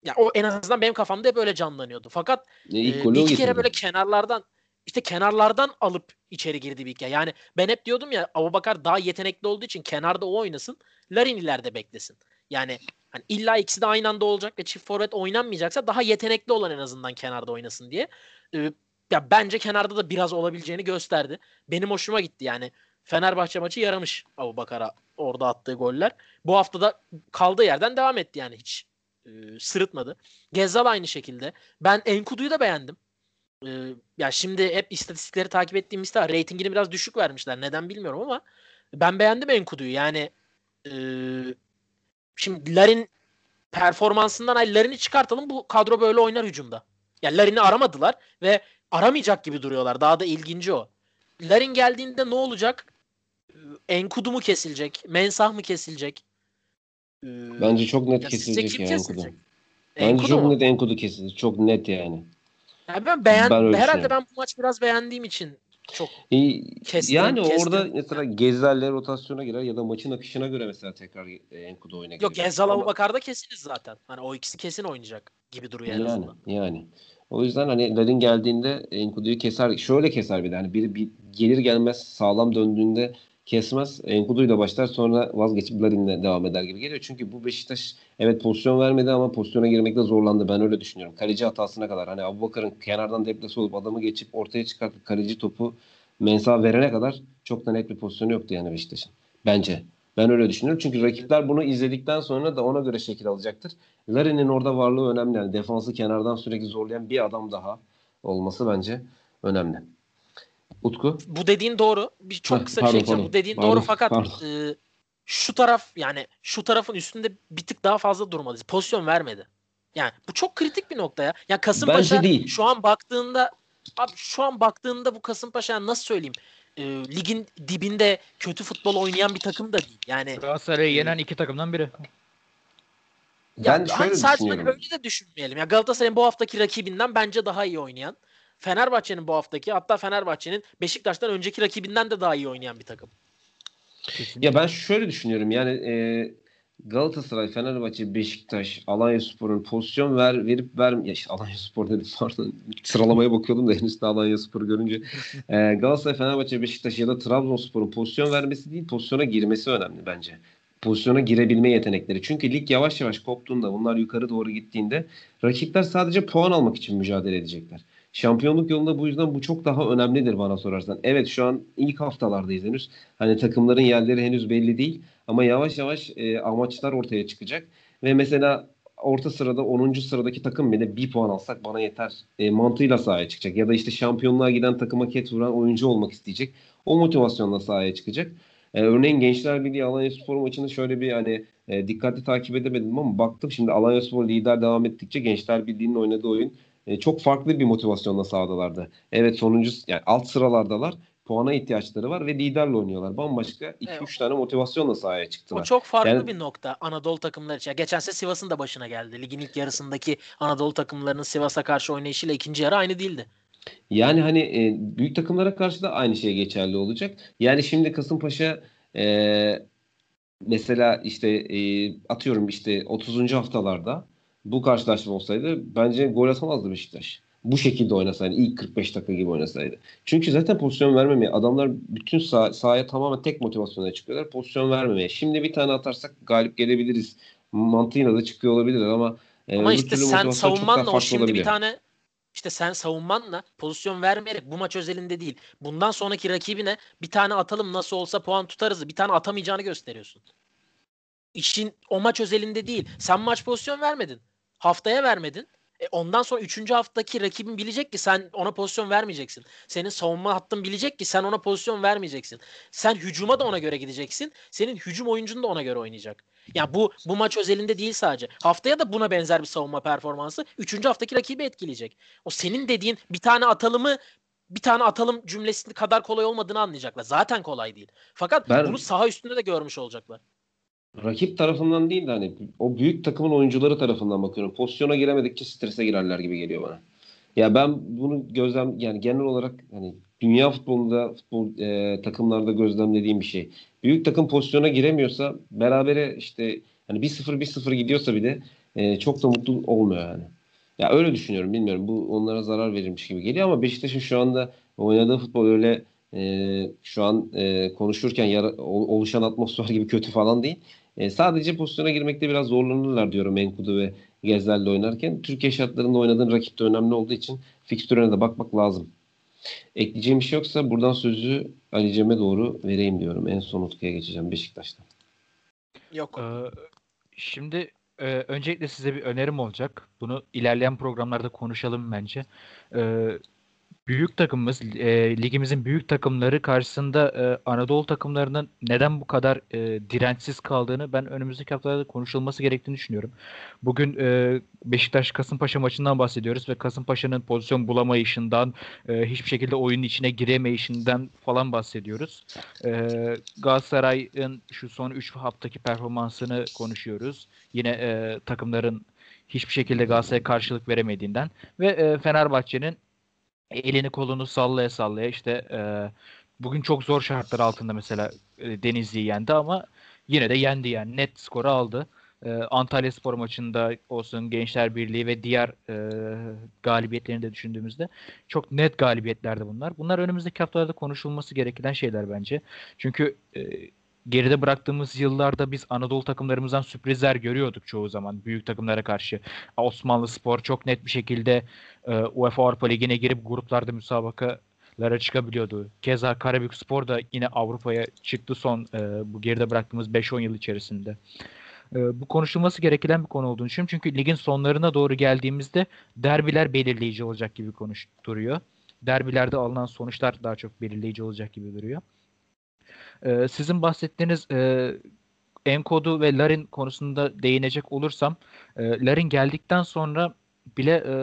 Ya o en azından benim kafamda hep öyle canlanıyordu. Fakat E, golü bir iki kere böyle kenarlardan işte kenarlardan alıp içeri girdi bir iki. Yani ben hep diyordum ya Abubakar daha yetenekli olduğu için kenarda o oynasın. Larin ileride beklesin. Yani hani illa ikisi de aynı anda olacak ve çift forvet oynanmayacaksa daha yetenekli olan en azından kenarda oynasın diye. Ee, ya bence kenarda da biraz olabileceğini gösterdi. Benim hoşuma gitti yani. Fenerbahçe maçı yaramış Abubakar'a orada attığı goller. Bu hafta da kaldığı yerden devam etti yani hiç e, sırıtmadı. Gezzal aynı şekilde. Ben Enkudu'yu da beğendim. Ee, ya şimdi hep istatistikleri takip ettiğimizde reytingini biraz düşük vermişler. Neden bilmiyorum ama ben beğendim Enkudu'yu. Yani e, şimdi Larin performansından Larin'i çıkartalım bu kadro böyle oynar hücumda. Ya Larin'i aramadılar ve aramayacak gibi duruyorlar. Daha da ilginci o. Larin geldiğinde ne olacak? Enkudu mu kesilecek? Mensah mı kesilecek? Ee, Bence çok net ya kesilecek kim ya Enkudu. kesilecek? Bence Enkudu çok mu? net Enkudu kesilir. Çok net yani. Ya ben beğen Ben herhalde ben bu maç biraz beğendiğim için çok Kestim, yani kestim. orada mesela Gezzel'le rotasyona girer ya da maçın akışına göre mesela tekrar e, Enkudu oyuna Yok girecek. Gezzal Ama- Abubakar'da kesiniz zaten. Hani o ikisi kesin oynayacak gibi duruyor en Yani azından. yani. O yüzden hani Larin geldiğinde Enkudu'yu keser. Şöyle keser bir de hani biri bir gelir gelmez sağlam döndüğünde kesmez. Enkudu'yla başlar sonra vazgeçip Larin'le devam eder gibi geliyor. Çünkü bu Beşiktaş evet pozisyon vermedi ama pozisyona girmekte zorlandı. Ben öyle düşünüyorum. Kaleci hatasına kadar. Hani Abubakar'ın kenardan deplase olup adamı geçip ortaya çıkartıp kaleci topu mensa verene kadar çok da net bir pozisyonu yoktu yani Beşiktaş'ın. Bence. Ben öyle düşünüyorum. Çünkü rakipler bunu izledikten sonra da ona göre şekil alacaktır. Larin'in orada varlığı önemli. Yani defansı kenardan sürekli zorlayan bir adam daha olması bence önemli. Utku? Bu dediğin doğru. Bir çok Heh, kısa pardon, bir şey pardon. Bu dediğin Pardon, doğru fakat pardon. e, şu taraf yani şu tarafın üstünde bir tık daha fazla durmalıyız. Pozisyon vermedi. Yani bu çok kritik bir nokta ya. Ya Kasımpaşa Bence değil. şu an baktığında abi şu an baktığında bu Kasımpaşa yani nasıl söyleyeyim? E, ligin dibinde kötü futbol oynayan bir takım da değil. Yani Galatasaray'ı yenen iki takımdan biri. Ya Ben hani şöyle sadece düşünüyorum. öyle de düşünmeyelim. Ya Galatasaray'ın bu haftaki rakibinden bence daha iyi oynayan. Fenerbahçe'nin bu haftaki hatta Fenerbahçe'nin Beşiktaş'tan önceki rakibinden de daha iyi oynayan bir takım. Kesinlikle. Ya ben şöyle düşünüyorum. Yani e, Galatasaray, Fenerbahçe, Beşiktaş, Alanyaspor'un pozisyon ver verip ver ya işte Alanyaspor dedim pardon. Sıralamaya bakıyordum da henüz de Alanyaspor'u görünce. E, Galatasaray, Fenerbahçe, Beşiktaş ya da Trabzonspor'un pozisyon vermesi değil, pozisyona girmesi önemli bence. Pozisyona girebilme yetenekleri. Çünkü lig yavaş yavaş koptuğunda, bunlar yukarı doğru gittiğinde rakipler sadece puan almak için mücadele edecekler. Şampiyonluk yolunda bu yüzden bu çok daha önemlidir bana sorarsan. Evet şu an ilk haftalardayız henüz. Hani takımların yerleri henüz belli değil. Ama yavaş yavaş e, amaçlar ortaya çıkacak. Ve mesela orta sırada 10. sıradaki takım bile bir puan alsak bana yeter e, mantığıyla sahaya çıkacak. Ya da işte şampiyonluğa giden takıma ket vuran oyuncu olmak isteyecek. O motivasyonla sahaya çıkacak. E, örneğin Gençler Birliği Alanya Spor maçını şöyle bir hani e, dikkatli takip edemedim ama baktım şimdi Alanya Spor lider devam ettikçe Gençler Birliği'nin oynadığı oyun e, çok farklı bir motivasyonla sahadalardı. Evet sonuncu yani alt sıralardalar. Puana ihtiyaçları var ve liderle oynuyorlar. Bambaşka 2-3 Evet. tane motivasyonla sahaya O çıktılar. çok farklı Yani- bir nokta Anadolu takımları için. Geçen sene Sivas'ın da başına geldi. Ligin ilk yarısındaki Anadolu takımlarının Sivas'a karşı oynayışıyla ikinci yarı aynı değildi. Yani hani e, büyük takımlara karşı da aynı şey geçerli olacak. Yani şimdi Kasımpaşa e, mesela işte e, atıyorum işte 30. haftalarda bu karşılaşma olsaydı bence gol atamazdı Beşiktaş. Bu şekilde oynasaydı ilk 45 dakika gibi oynasaydı. Çünkü zaten pozisyon vermemeye adamlar bütün sah- sahaya tamamen tek motivasyonla çıkıyorlar. Pozisyon vermemeye. Şimdi bir tane atarsak galip gelebiliriz. Mantığıyla da çıkıyor olabilir ama e, Ama öbür işte sen savunmanla o şimdi olabilir. bir tane işte sen savunmanla pozisyon vermeyerek bu maç özelinde değil. Bundan sonraki rakibine bir tane atalım nasıl olsa puan tutarız. Bir tane atamayacağını gösteriyorsun. İşin o maç özelinde değil. Sen maç pozisyon vermedin. Haftaya vermedin. E ondan sonra 3. haftaki rakibin bilecek ki sen ona pozisyon vermeyeceksin. Senin savunma hattın bilecek ki sen ona pozisyon vermeyeceksin. Sen hücuma da ona göre gideceksin. Senin hücum oyuncun da ona göre oynayacak. Ya bu bu maç özelinde değil sadece. Haftaya da buna benzer bir savunma performansı 3. haftaki rakibi etkileyecek. O senin dediğin bir tane atalımı bir tane atalım cümlesi kadar kolay olmadığını anlayacaklar. Zaten kolay değil. Fakat Ben- bunu saha üstünde de görmüş olacaklar. rakip tarafından değil de hani o büyük takımın oyuncuları tarafından bakıyorum. Pozisyona giremedikçe strese girerler gibi geliyor bana. Ya ben bunu gözlem yani genel olarak hani dünya futbolunda futbol e, takımlarda gözlemlediğim bir şey. Büyük takım pozisyona giremiyorsa berabere işte hani 1-0 1-0 gidiyorsa bile e, çok da mutlu olmuyor yani. Ya öyle düşünüyorum bilmiyorum. Bu onlara zarar verirmiş gibi geliyor ama Beşiktaş'ın şu anda oynadığı futbol öyle e, şu an e, konuşurken yara- ol- oluşan atmosfer gibi kötü falan değil. E, sadece pozisyona girmekte biraz zorlanırlar diyorum Enkudu ve Gezler'le oynarken. Türkiye şartlarında oynadığın rakip de önemli olduğu için fikstürüne de bakmak lazım. Ekleyeceğim bir şey yoksa buradan sözü Ali Cem'e doğru vereyim diyorum. En son Utku'ya geçeceğim Beşiktaş'tan. Yok. Ee, şimdi e, öncelikle size bir önerim olacak. Bunu ilerleyen programlarda konuşalım bence. Ee, büyük takımımız, e, ligimizin büyük takımları karşısında e, Anadolu takımlarının neden bu kadar e, dirençsiz kaldığını ben önümüzdeki haftalarda konuşulması gerektiğini düşünüyorum. Bugün e, Beşiktaş-Kasımpaşa maçından bahsediyoruz ve Kasımpaşa'nın pozisyon bulamayışından, e, hiçbir şekilde oyunun içine giremeyişinden falan bahsediyoruz. Ee, Galatasaray'ın şu son 3 haftaki performansını konuşuyoruz. Yine e, takımların hiçbir şekilde Galatasaray'a karşılık veremediğinden ve e, Fenerbahçe'nin elini kolunu sallaya sallaya işte e, bugün çok zor şartlar altında mesela e, Denizli'yi yendi ama yine de yendi yani net skoru aldı. E, Antalya Spor maçında olsun Gençler Birliği ve diğer e, galibiyetlerini de düşündüğümüzde çok net galibiyetlerdi bunlar. Bunlar önümüzdeki haftalarda konuşulması gereken şeyler bence. Çünkü e, geride bıraktığımız yıllarda biz Anadolu takımlarımızdan sürprizler görüyorduk çoğu zaman büyük takımlara karşı. Osmanlı Spor çok net bir şekilde e, UEFA Avrupa Ligi'ne girip gruplarda müsabakalara çıkabiliyordu. Keza Karabük Spor da yine Avrupa'ya çıktı son e, bu geride bıraktığımız 5-10 yıl içerisinde. E, bu konuşulması gereken bir konu olduğunu düşünüyorum. Çünkü ligin sonlarına doğru geldiğimizde derbiler belirleyici olacak gibi konuş duruyor. derbilerde alınan sonuçlar daha çok belirleyici olacak gibi duruyor. E, sizin bahsettiğiniz e, enkodu ve Larin konusunda değinecek olursam e, Larin geldikten sonra bile e,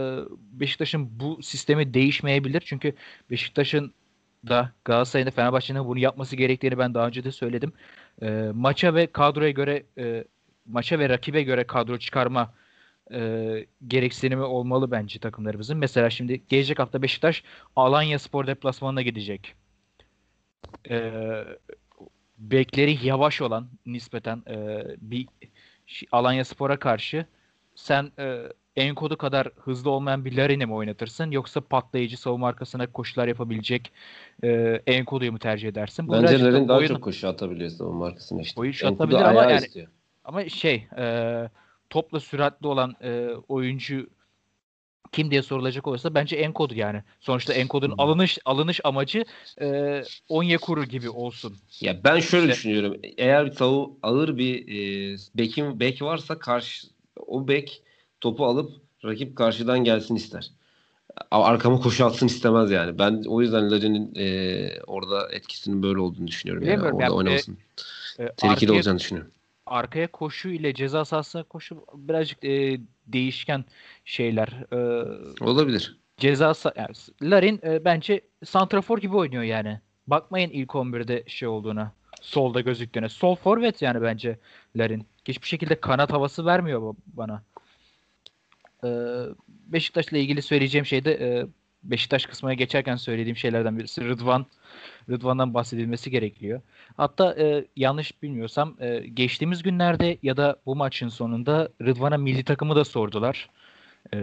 Beşiktaş'ın bu sistemi değişmeyebilir. Çünkü Beşiktaş'ın da Galatasaray'ın da Fenerbahçe'nin bunu yapması gerektiğini ben daha önce de söyledim. E, maça ve kadroya göre e, maça ve rakibe göre kadro çıkarma e, gereksinimi olmalı bence takımlarımızın. Mesela şimdi gelecek hafta Beşiktaş Alanya Spor deplasmanına gidecek. E, bekleri yavaş olan nispeten e, bir Alanya Spor'a karşı sen e, Enkodu kadar hızlı olmayan bir Larin'i mi oynatırsın yoksa patlayıcı savunma arkasına koşular yapabilecek e, Enkodu'yu mu tercih edersin? Bu Bence Larin daha oyun... çok koşu atabiliyor savunma arkasına işte. Koşu atabilir ama yani istiyor. ama şey e, topla süratli olan e, oyuncu kim diye sorulacak olursa bence Enkodu yani. Sonuçta Enkodu'nun hmm. alınış alınış amacı e, Onyekuru gibi olsun. Ya ben şöyle işte, düşünüyorum. Eğer tavu ağır bir e, bekim bek varsa karşı o bek topu alıp rakip karşıdan gelsin ister. Arkama koşu atsın istemez yani. Ben o yüzden Larin'in e, orada etkisinin böyle olduğunu düşünüyorum. Yani. Orada yani, oynamasın. E, Tehlikeli arkaya, olacağını düşünüyorum. Arkaya koşu ile ceza sahasına koşu birazcık e, değişken şeyler. E, Olabilir. Ceza yani, Larin e, bence santrafor gibi oynuyor yani. Bakmayın ilk 11'de şey olduğuna. Solda gözüktüğüne. Sol forvet yani bence Larin. Hiçbir şekilde kanat havası vermiyor bana. Ee, Beşiktaş'la ilgili söyleyeceğim şey de e, Beşiktaş kısmına geçerken söylediğim şeylerden birisi Rıdvan. Rıdvan'dan bahsedilmesi gerekiyor. Hatta e, yanlış bilmiyorsam e, geçtiğimiz günlerde ya da bu maçın sonunda Rıdvan'a milli takımı da sordular. E,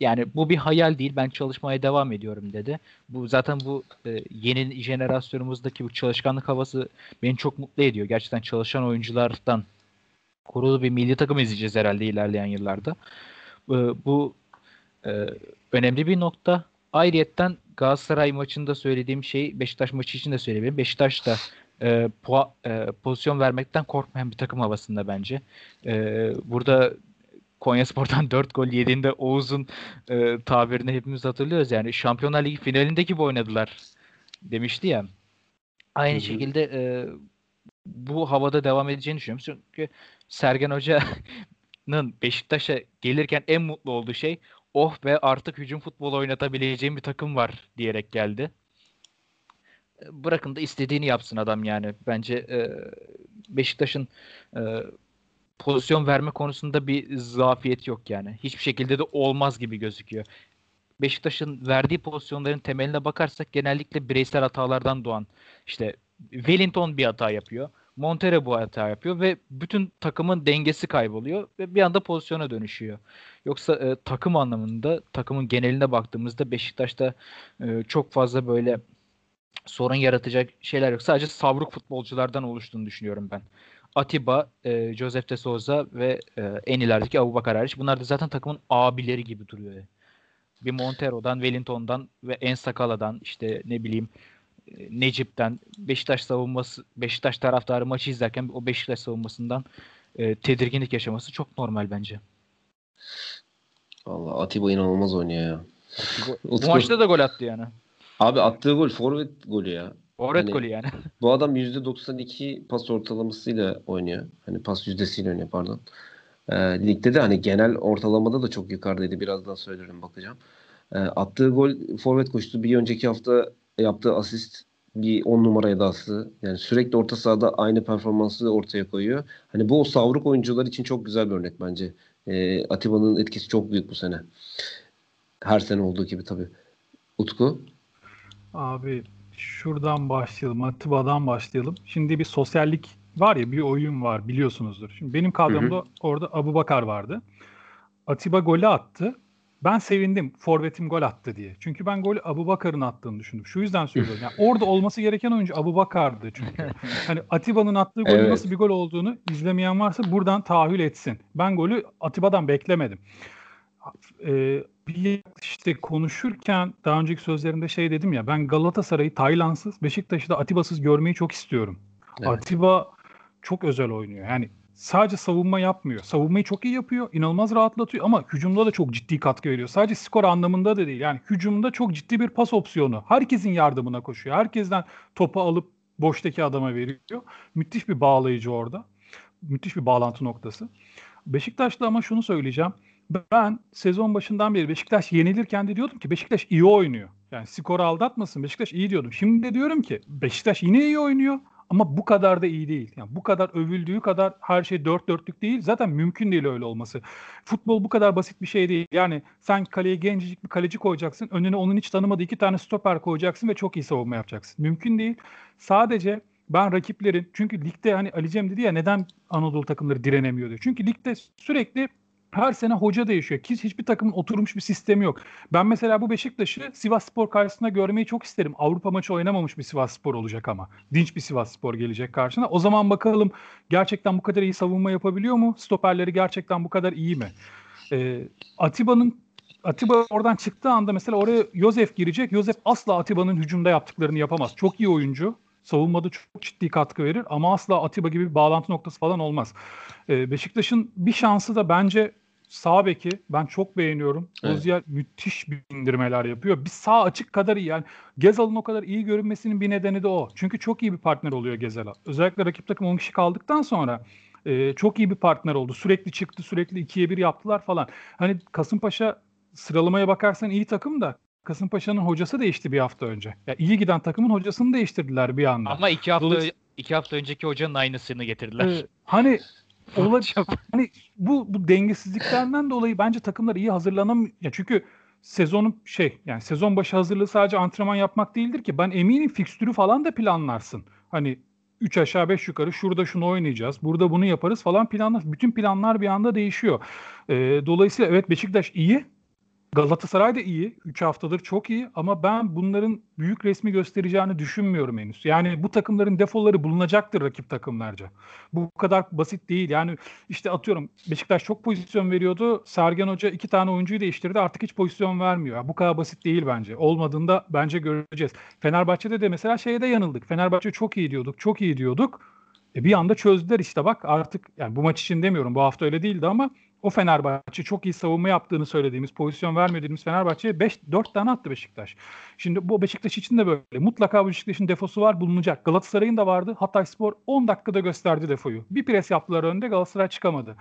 yani bu bir hayal değil. Ben çalışmaya devam ediyorum dedi. Bu zaten bu e, yeni jenerasyonumuzdaki bu çalışkanlık havası beni çok mutlu ediyor. Gerçekten çalışan oyunculardan kurulu bir milli takım izleyeceğiz herhalde ilerleyen yıllarda. E, bu e, önemli bir nokta. Ayrıyetten Galatasaray maçında söylediğim şey Beşiktaş maçı için de söyleyebilirim. Beşiktaş da e, pua, e, pozisyon vermekten korkmayan bir takım havasında bence. E, burada Konya Spor'dan 4 gol yediğinde Oğuz'un e, tabirini hepimiz hatırlıyoruz. Yani Şampiyonlar Ligi finalindeki gibi oynadılar demişti ya. Aynı Hı-hı. şekilde e, bu havada devam edeceğini düşünüyorum. Çünkü Sergen Hoca Beşiktaş'a gelirken en mutlu olduğu şey oh be artık hücum futbolu oynatabileceğim bir takım var diyerek geldi. Bırakın da istediğini yapsın adam yani. Bence e, Beşiktaş'ın e, pozisyon verme konusunda bir zafiyet yok yani. Hiçbir şekilde de olmaz gibi gözüküyor. Beşiktaş'ın verdiği pozisyonların temeline bakarsak genellikle bireysel hatalardan doğan işte Wellington bir hata yapıyor. Montero bu hata yapıyor ve bütün takımın dengesi kayboluyor ve bir anda pozisyona dönüşüyor. Yoksa e, takım anlamında takımın geneline baktığımızda Beşiktaş'ta e, çok fazla böyle sorun yaratacak şeyler yok. Sadece savruk futbolculardan oluştuğunu düşünüyorum ben. Atiba, e, Joseph de Souza ve e, en ilerideki Abu Bakar hariç. Bunlar da zaten takımın abileri gibi duruyor. Bir Montero'dan, Wellington'dan ve En Sakala'dan işte ne bileyim Necip'ten Beşiktaş savunması Beşiktaş taraftarı maçı izlerken o Beşiktaş savunmasından e, tedirginlik yaşaması çok normal bence. Vallahi Atiba inanılmaz oynuyor ya. Bu maçta da gol attı yani. Abi attığı gol forvet golü ya. Forvet hani, golü yani. bu adam %92 pas ortalamasıyla oynuyor. Hani pas yüzdesiyle oynuyor pardon. E, ligde de hani genel ortalamada da çok yukarıdaydı. Birazdan söylerim bakacağım. E, attığı gol forvet koştu. Bir önceki hafta yaptığı asist bir on numara edası. Yani sürekli orta sahada aynı performansı ortaya koyuyor. Hani bu savruk oyuncular için çok güzel bir örnek bence. E, Atiba'nın etkisi çok büyük bu sene. Her sene olduğu gibi tabii. Utku? Abi şuradan başlayalım. Atiba'dan başlayalım. Şimdi bir sosyallik var ya bir oyun var biliyorsunuzdur. Şimdi benim kadromda orada Abu Bakar vardı. Atiba golü attı. Ben sevindim forvetim gol attı diye. Çünkü ben golü Abu Bakar'ın attığını düşündüm. Şu yüzden söylüyorum. Yani orada olması gereken oyuncu Abu Bakar'dı çünkü. Hani Atiba'nın attığı golün evet. nasıl bir gol olduğunu izlemeyen varsa buradan tahayyül etsin. Ben golü Atiba'dan beklemedim. Ee, bir işte konuşurken daha önceki sözlerimde şey dedim ya ben Galatasaray'ı Taylansız, Beşiktaş'ı da Atiba'sız görmeyi çok istiyorum. Evet. Atiba çok özel oynuyor. Yani sadece savunma yapmıyor. Savunmayı çok iyi yapıyor. inanılmaz rahatlatıyor ama hücumda da çok ciddi katkı veriyor. Sadece skor anlamında da değil. Yani hücumda çok ciddi bir pas opsiyonu. Herkesin yardımına koşuyor. Herkesten topu alıp boştaki adama veriyor. Müthiş bir bağlayıcı orada. Müthiş bir bağlantı noktası. Beşiktaş'ta ama şunu söyleyeceğim. Ben sezon başından beri Beşiktaş yenilirken de diyordum ki Beşiktaş iyi oynuyor. Yani skoru aldatmasın Beşiktaş iyi diyordum. Şimdi de diyorum ki Beşiktaş yine iyi oynuyor ama bu kadar da iyi değil. Yani bu kadar övüldüğü kadar her şey dört dörtlük değil. Zaten mümkün değil öyle olması. Futbol bu kadar basit bir şey değil. Yani sen kaleye gencecik bir kaleci koyacaksın. Önüne onun hiç tanımadığı iki tane stoper koyacaksın ve çok iyi savunma yapacaksın. Mümkün değil. Sadece ben rakiplerin çünkü ligde hani Ali Cem dedi ya neden Anadolu takımları direnemiyor diyor. Çünkü ligde sürekli her sene hoca değişiyor. Ki hiçbir takımın oturmuş bir sistemi yok. Ben mesela bu Beşiktaş'ı Sivas Spor karşısında görmeyi çok isterim. Avrupa maçı oynamamış bir Sivas Spor olacak ama. Dinç bir Sivas Spor gelecek karşına. O zaman bakalım gerçekten bu kadar iyi savunma yapabiliyor mu? Stoperleri gerçekten bu kadar iyi mi? Ee, Atiba'nın Atiba oradan çıktığı anda mesela oraya Yosef girecek. Yosef asla Atiba'nın hücumda yaptıklarını yapamaz. Çok iyi oyuncu. Savunmada çok ciddi katkı verir ama asla Atiba gibi bir bağlantı noktası falan olmaz. Ee, Beşiktaş'ın bir şansı da bence sağ beki ben çok beğeniyorum. Evet. Ozier müthiş bir indirmeler yapıyor. Bir sağ açık kadar iyi. Yani Gezal'ın o kadar iyi görünmesinin bir nedeni de o. Çünkü çok iyi bir partner oluyor Gezal'a. Özellikle rakip takım 10 kişi kaldıktan sonra e, çok iyi bir partner oldu. Sürekli çıktı, sürekli ikiye bir yaptılar falan. Hani Kasımpaşa sıralamaya bakarsan iyi takım da Kasımpaşa'nın hocası değişti bir hafta önce. Ya iyi giden takımın hocasını değiştirdiler bir anda. Ama iki hafta Dolayısıyla... iki hafta önceki hocanın aynısını getirdiler. Ee, hani olacak hani bu bu dengesizliklerden dolayı bence takımlar iyi hazırlanam ya çünkü sezonun şey yani sezon başı hazırlığı sadece antrenman yapmak değildir ki ben eminim fikstürü falan da planlarsın. Hani 3 aşağı 5 yukarı şurada şunu oynayacağız. Burada bunu yaparız falan planlar. Bütün planlar bir anda değişiyor. Ee, dolayısıyla evet Beşiktaş iyi Galatasaray da iyi. 3 haftadır çok iyi ama ben bunların büyük resmi göstereceğini düşünmüyorum henüz. Yani bu takımların defoları bulunacaktır rakip takımlarca. Bu kadar basit değil. Yani işte atıyorum Beşiktaş çok pozisyon veriyordu. Sergen Hoca iki tane oyuncuyu değiştirdi. Artık hiç pozisyon vermiyor. Bu kadar basit değil bence. Olmadığında bence göreceğiz. Fenerbahçe'de de mesela şeyde yanıldık. Fenerbahçe çok iyi diyorduk. Çok iyi diyorduk. E bir anda çözdüler işte bak artık yani bu maç için demiyorum bu hafta öyle değildi ama o Fenerbahçe çok iyi savunma yaptığını söylediğimiz, pozisyon vermediğimiz Fenerbahçe'ye 5 4 tane attı Beşiktaş. Şimdi bu Beşiktaş için de böyle. Mutlaka Beşiktaş'ın defosu var, bulunacak. Galatasaray'ın da vardı. Hatay Spor 10 dakikada gösterdi defoyu. Bir pres yaptılar önde, Galatasaray çıkamadı.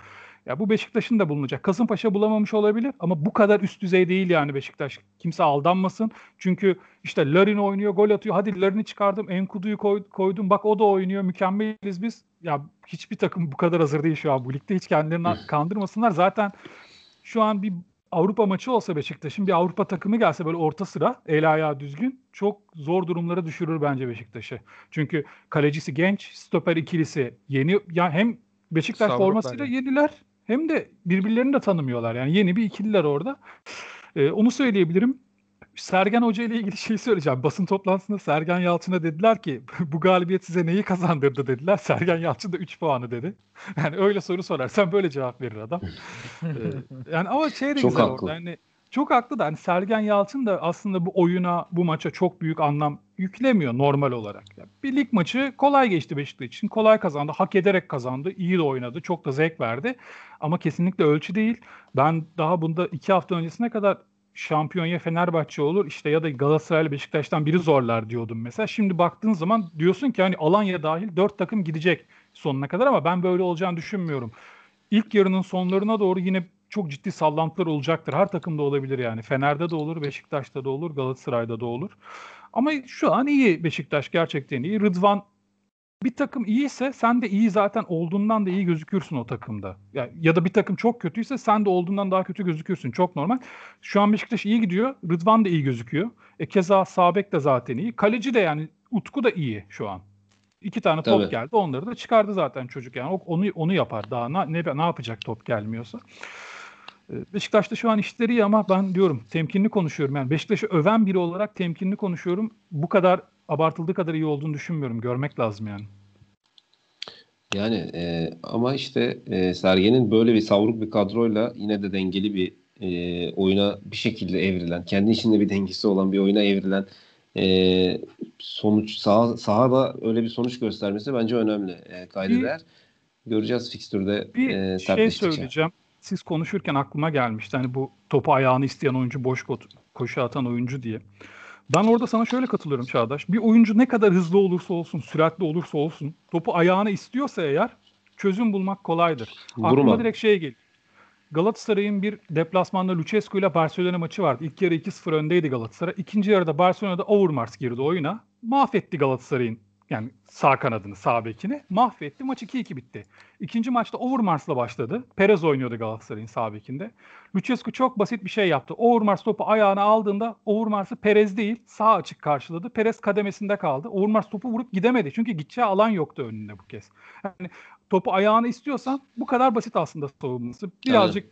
Ya bu Beşiktaş'ın da bulunacak. Kasımpaşa bulamamış olabilir ama bu kadar üst düzey değil yani Beşiktaş. Kimse aldanmasın. Çünkü işte Larin oynuyor, gol atıyor. Hadi Larin'i çıkardım, Enkudu'yu koy, koydum. Bak o da oynuyor. Mükemmeliz biz. Ya hiçbir takım bu kadar hazır değil şu an bu ligde. Hiç kendilerini kandırmasınlar. Zaten şu an bir Avrupa maçı olsa Beşiktaş'ın bir Avrupa takımı gelse böyle orta sıra el ayağı düzgün çok zor durumlara düşürür bence Beşiktaş'ı. Çünkü kalecisi genç, stoper ikilisi yeni ya hem Beşiktaş formasıyla yeniler hem de birbirlerini de tanımıyorlar. Yani yeni bir ikililer orada. Ee, onu söyleyebilirim. Sergen Hoca ile ilgili şeyi söyleyeceğim. Basın toplantısında Sergen Yalçın'a dediler ki bu galibiyet size neyi kazandırdı dediler. Sergen Yalçın da 3 puanı dedi. Yani öyle soru sorarsan böyle cevap verir adam. ee, yani ama şey de çok güzel haklı. orada. Yani çok haklı da hani Sergen Yalçın da aslında bu oyuna, bu maça çok büyük anlam yüklemiyor normal olarak. Yani bir lig maçı kolay geçti Beşiktaş için. Kolay kazandı, hak ederek kazandı, iyi de oynadı, çok da zevk verdi. Ama kesinlikle ölçü değil. Ben daha bunda iki hafta öncesine kadar şampiyon ya Fenerbahçe olur işte ya da Galatasaray Beşiktaş'tan biri zorlar diyordum mesela. Şimdi baktığın zaman diyorsun ki hani Alanya dahil dört takım gidecek sonuna kadar ama ben böyle olacağını düşünmüyorum. İlk yarının sonlarına doğru yine çok ciddi sallantılar olacaktır. Her takımda olabilir yani. Fener'de de olur, Beşiktaş'ta da olur, Galatasaray'da da olur. Ama şu an iyi Beşiktaş gerçekten iyi. Rıdvan bir takım iyiyse sen de iyi zaten olduğundan da iyi gözükürsün o takımda. Ya, ya da bir takım çok kötüyse sen de olduğundan daha kötü gözükürsün. Çok normal. Şu an Beşiktaş iyi gidiyor. Rıdvan da iyi gözüküyor. E keza Sabek de zaten iyi. Kaleci de yani Utku da iyi şu an. İki tane top Tabii. geldi. Onları da çıkardı zaten çocuk yani. Onu onu yapar. Daha ne, ne, ne yapacak top gelmiyorsa. Beşiktaş'ta şu an işleri iyi ama ben diyorum temkinli konuşuyorum. Yani Beşiktaş'ı öven biri olarak temkinli konuşuyorum. Bu kadar abartıldığı kadar iyi olduğunu düşünmüyorum. Görmek lazım yani. Yani e, ama işte e, Sergen'in böyle bir savruk bir kadroyla yine de dengeli bir e, oyuna bir şekilde evrilen, kendi içinde bir dengesi olan bir oyuna evrilen e, sonuç sah sahada öyle bir sonuç göstermesi bence önemli. E, kayda değer. Göreceğiz fikstürde Bir e, şey söyleyeceğim. Siz konuşurken aklıma gelmişti. Hani bu topu ayağını isteyen oyuncu, boş ko- koşu atan oyuncu diye. Ben orada sana şöyle katılıyorum Çağdaş. Bir oyuncu ne kadar hızlı olursa olsun, süratli olursa olsun, topu ayağına istiyorsa eğer çözüm bulmak kolaydır. Aklıma Vurma. direkt şey geliyor. Galatasaray'ın bir deplasmanda Lucescu ile Barcelona maçı vardı. İlk yarı 2-0 öndeydi Galatasaray. İkinci yarıda Barcelona'da Overmars girdi oyuna. Mahvetti Galatasaray'ın yani sağ kanadını, sağ bekini. Mahvetti. Maç 2-2 bitti. İkinci maçta Overmars'la başladı. Perez oynuyordu Galatasaray'ın sağ bekinde. Lucescu çok basit bir şey yaptı. Overmars topu ayağına aldığında Overmars'ı Perez değil sağ açık karşıladı. Perez kademesinde kaldı. Overmars topu vurup gidemedi. Çünkü gideceği alan yoktu önünde bu kez. Yani topu ayağına istiyorsan bu kadar basit aslında savunması. Birazcık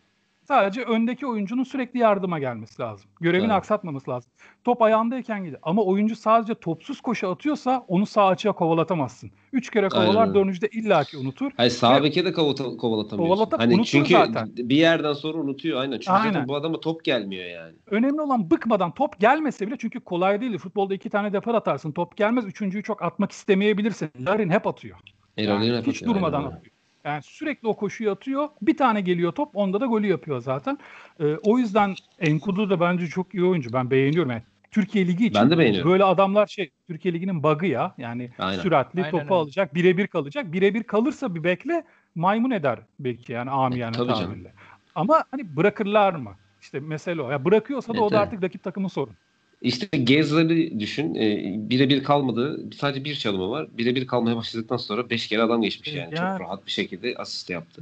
sadece öndeki oyuncunun sürekli yardıma gelmesi lazım. Görevini Evet. aksatmaması lazım. Top ayağındayken gidiyor. Ama oyuncu sadece topsuz koşu atıyorsa onu sağ açığa kovalatamazsın. Üç kere Aynen kovalar öyle. dördüncüde illaki unutur. Hayır sağ beke de kovalata, kovalatamıyorsun. Kovalata- hani unutur çünkü zaten. bir yerden sonra unutuyor aynen. Çünkü Aynen. bu adama top gelmiyor yani. Önemli olan bıkmadan top gelmese bile çünkü kolay değil. Futbolda iki tane defa atarsın. Top gelmez. Üçüncüyü çok atmak istemeyebilirsin. Larin hep atıyor. Yani hep hiç atıyor, durmadan aynen atıyor. Yani sürekli o koşuyu atıyor. Bir tane geliyor top. Onda da golü yapıyor zaten. Ee, o yüzden Enkudu da bence çok iyi oyuncu. Ben beğeniyorum. Yani Türkiye Ligi için Ben de beğeniyorum. böyle adamlar şey Türkiye Ligi'nin bug'ı ya. Yani Aynen. süratli Aynen topu öyle. alacak. Birebir kalacak. Birebir kalırsa bir bekle maymun eder belki yani amiyane Tabii canım. tabirle. Ama hani bırakırlar mı? İşte mesele o. Ya bırakıyorsa da Evet, o da artık rakip takımın sorun. İşte Gezler'i düşün. E, birebir kalmadı. Sadece bir çalımı var. Birebir kalmaya başladıktan sonra beş kere adam geçmiş yani. Yani. Çok rahat bir şekilde asist yaptı.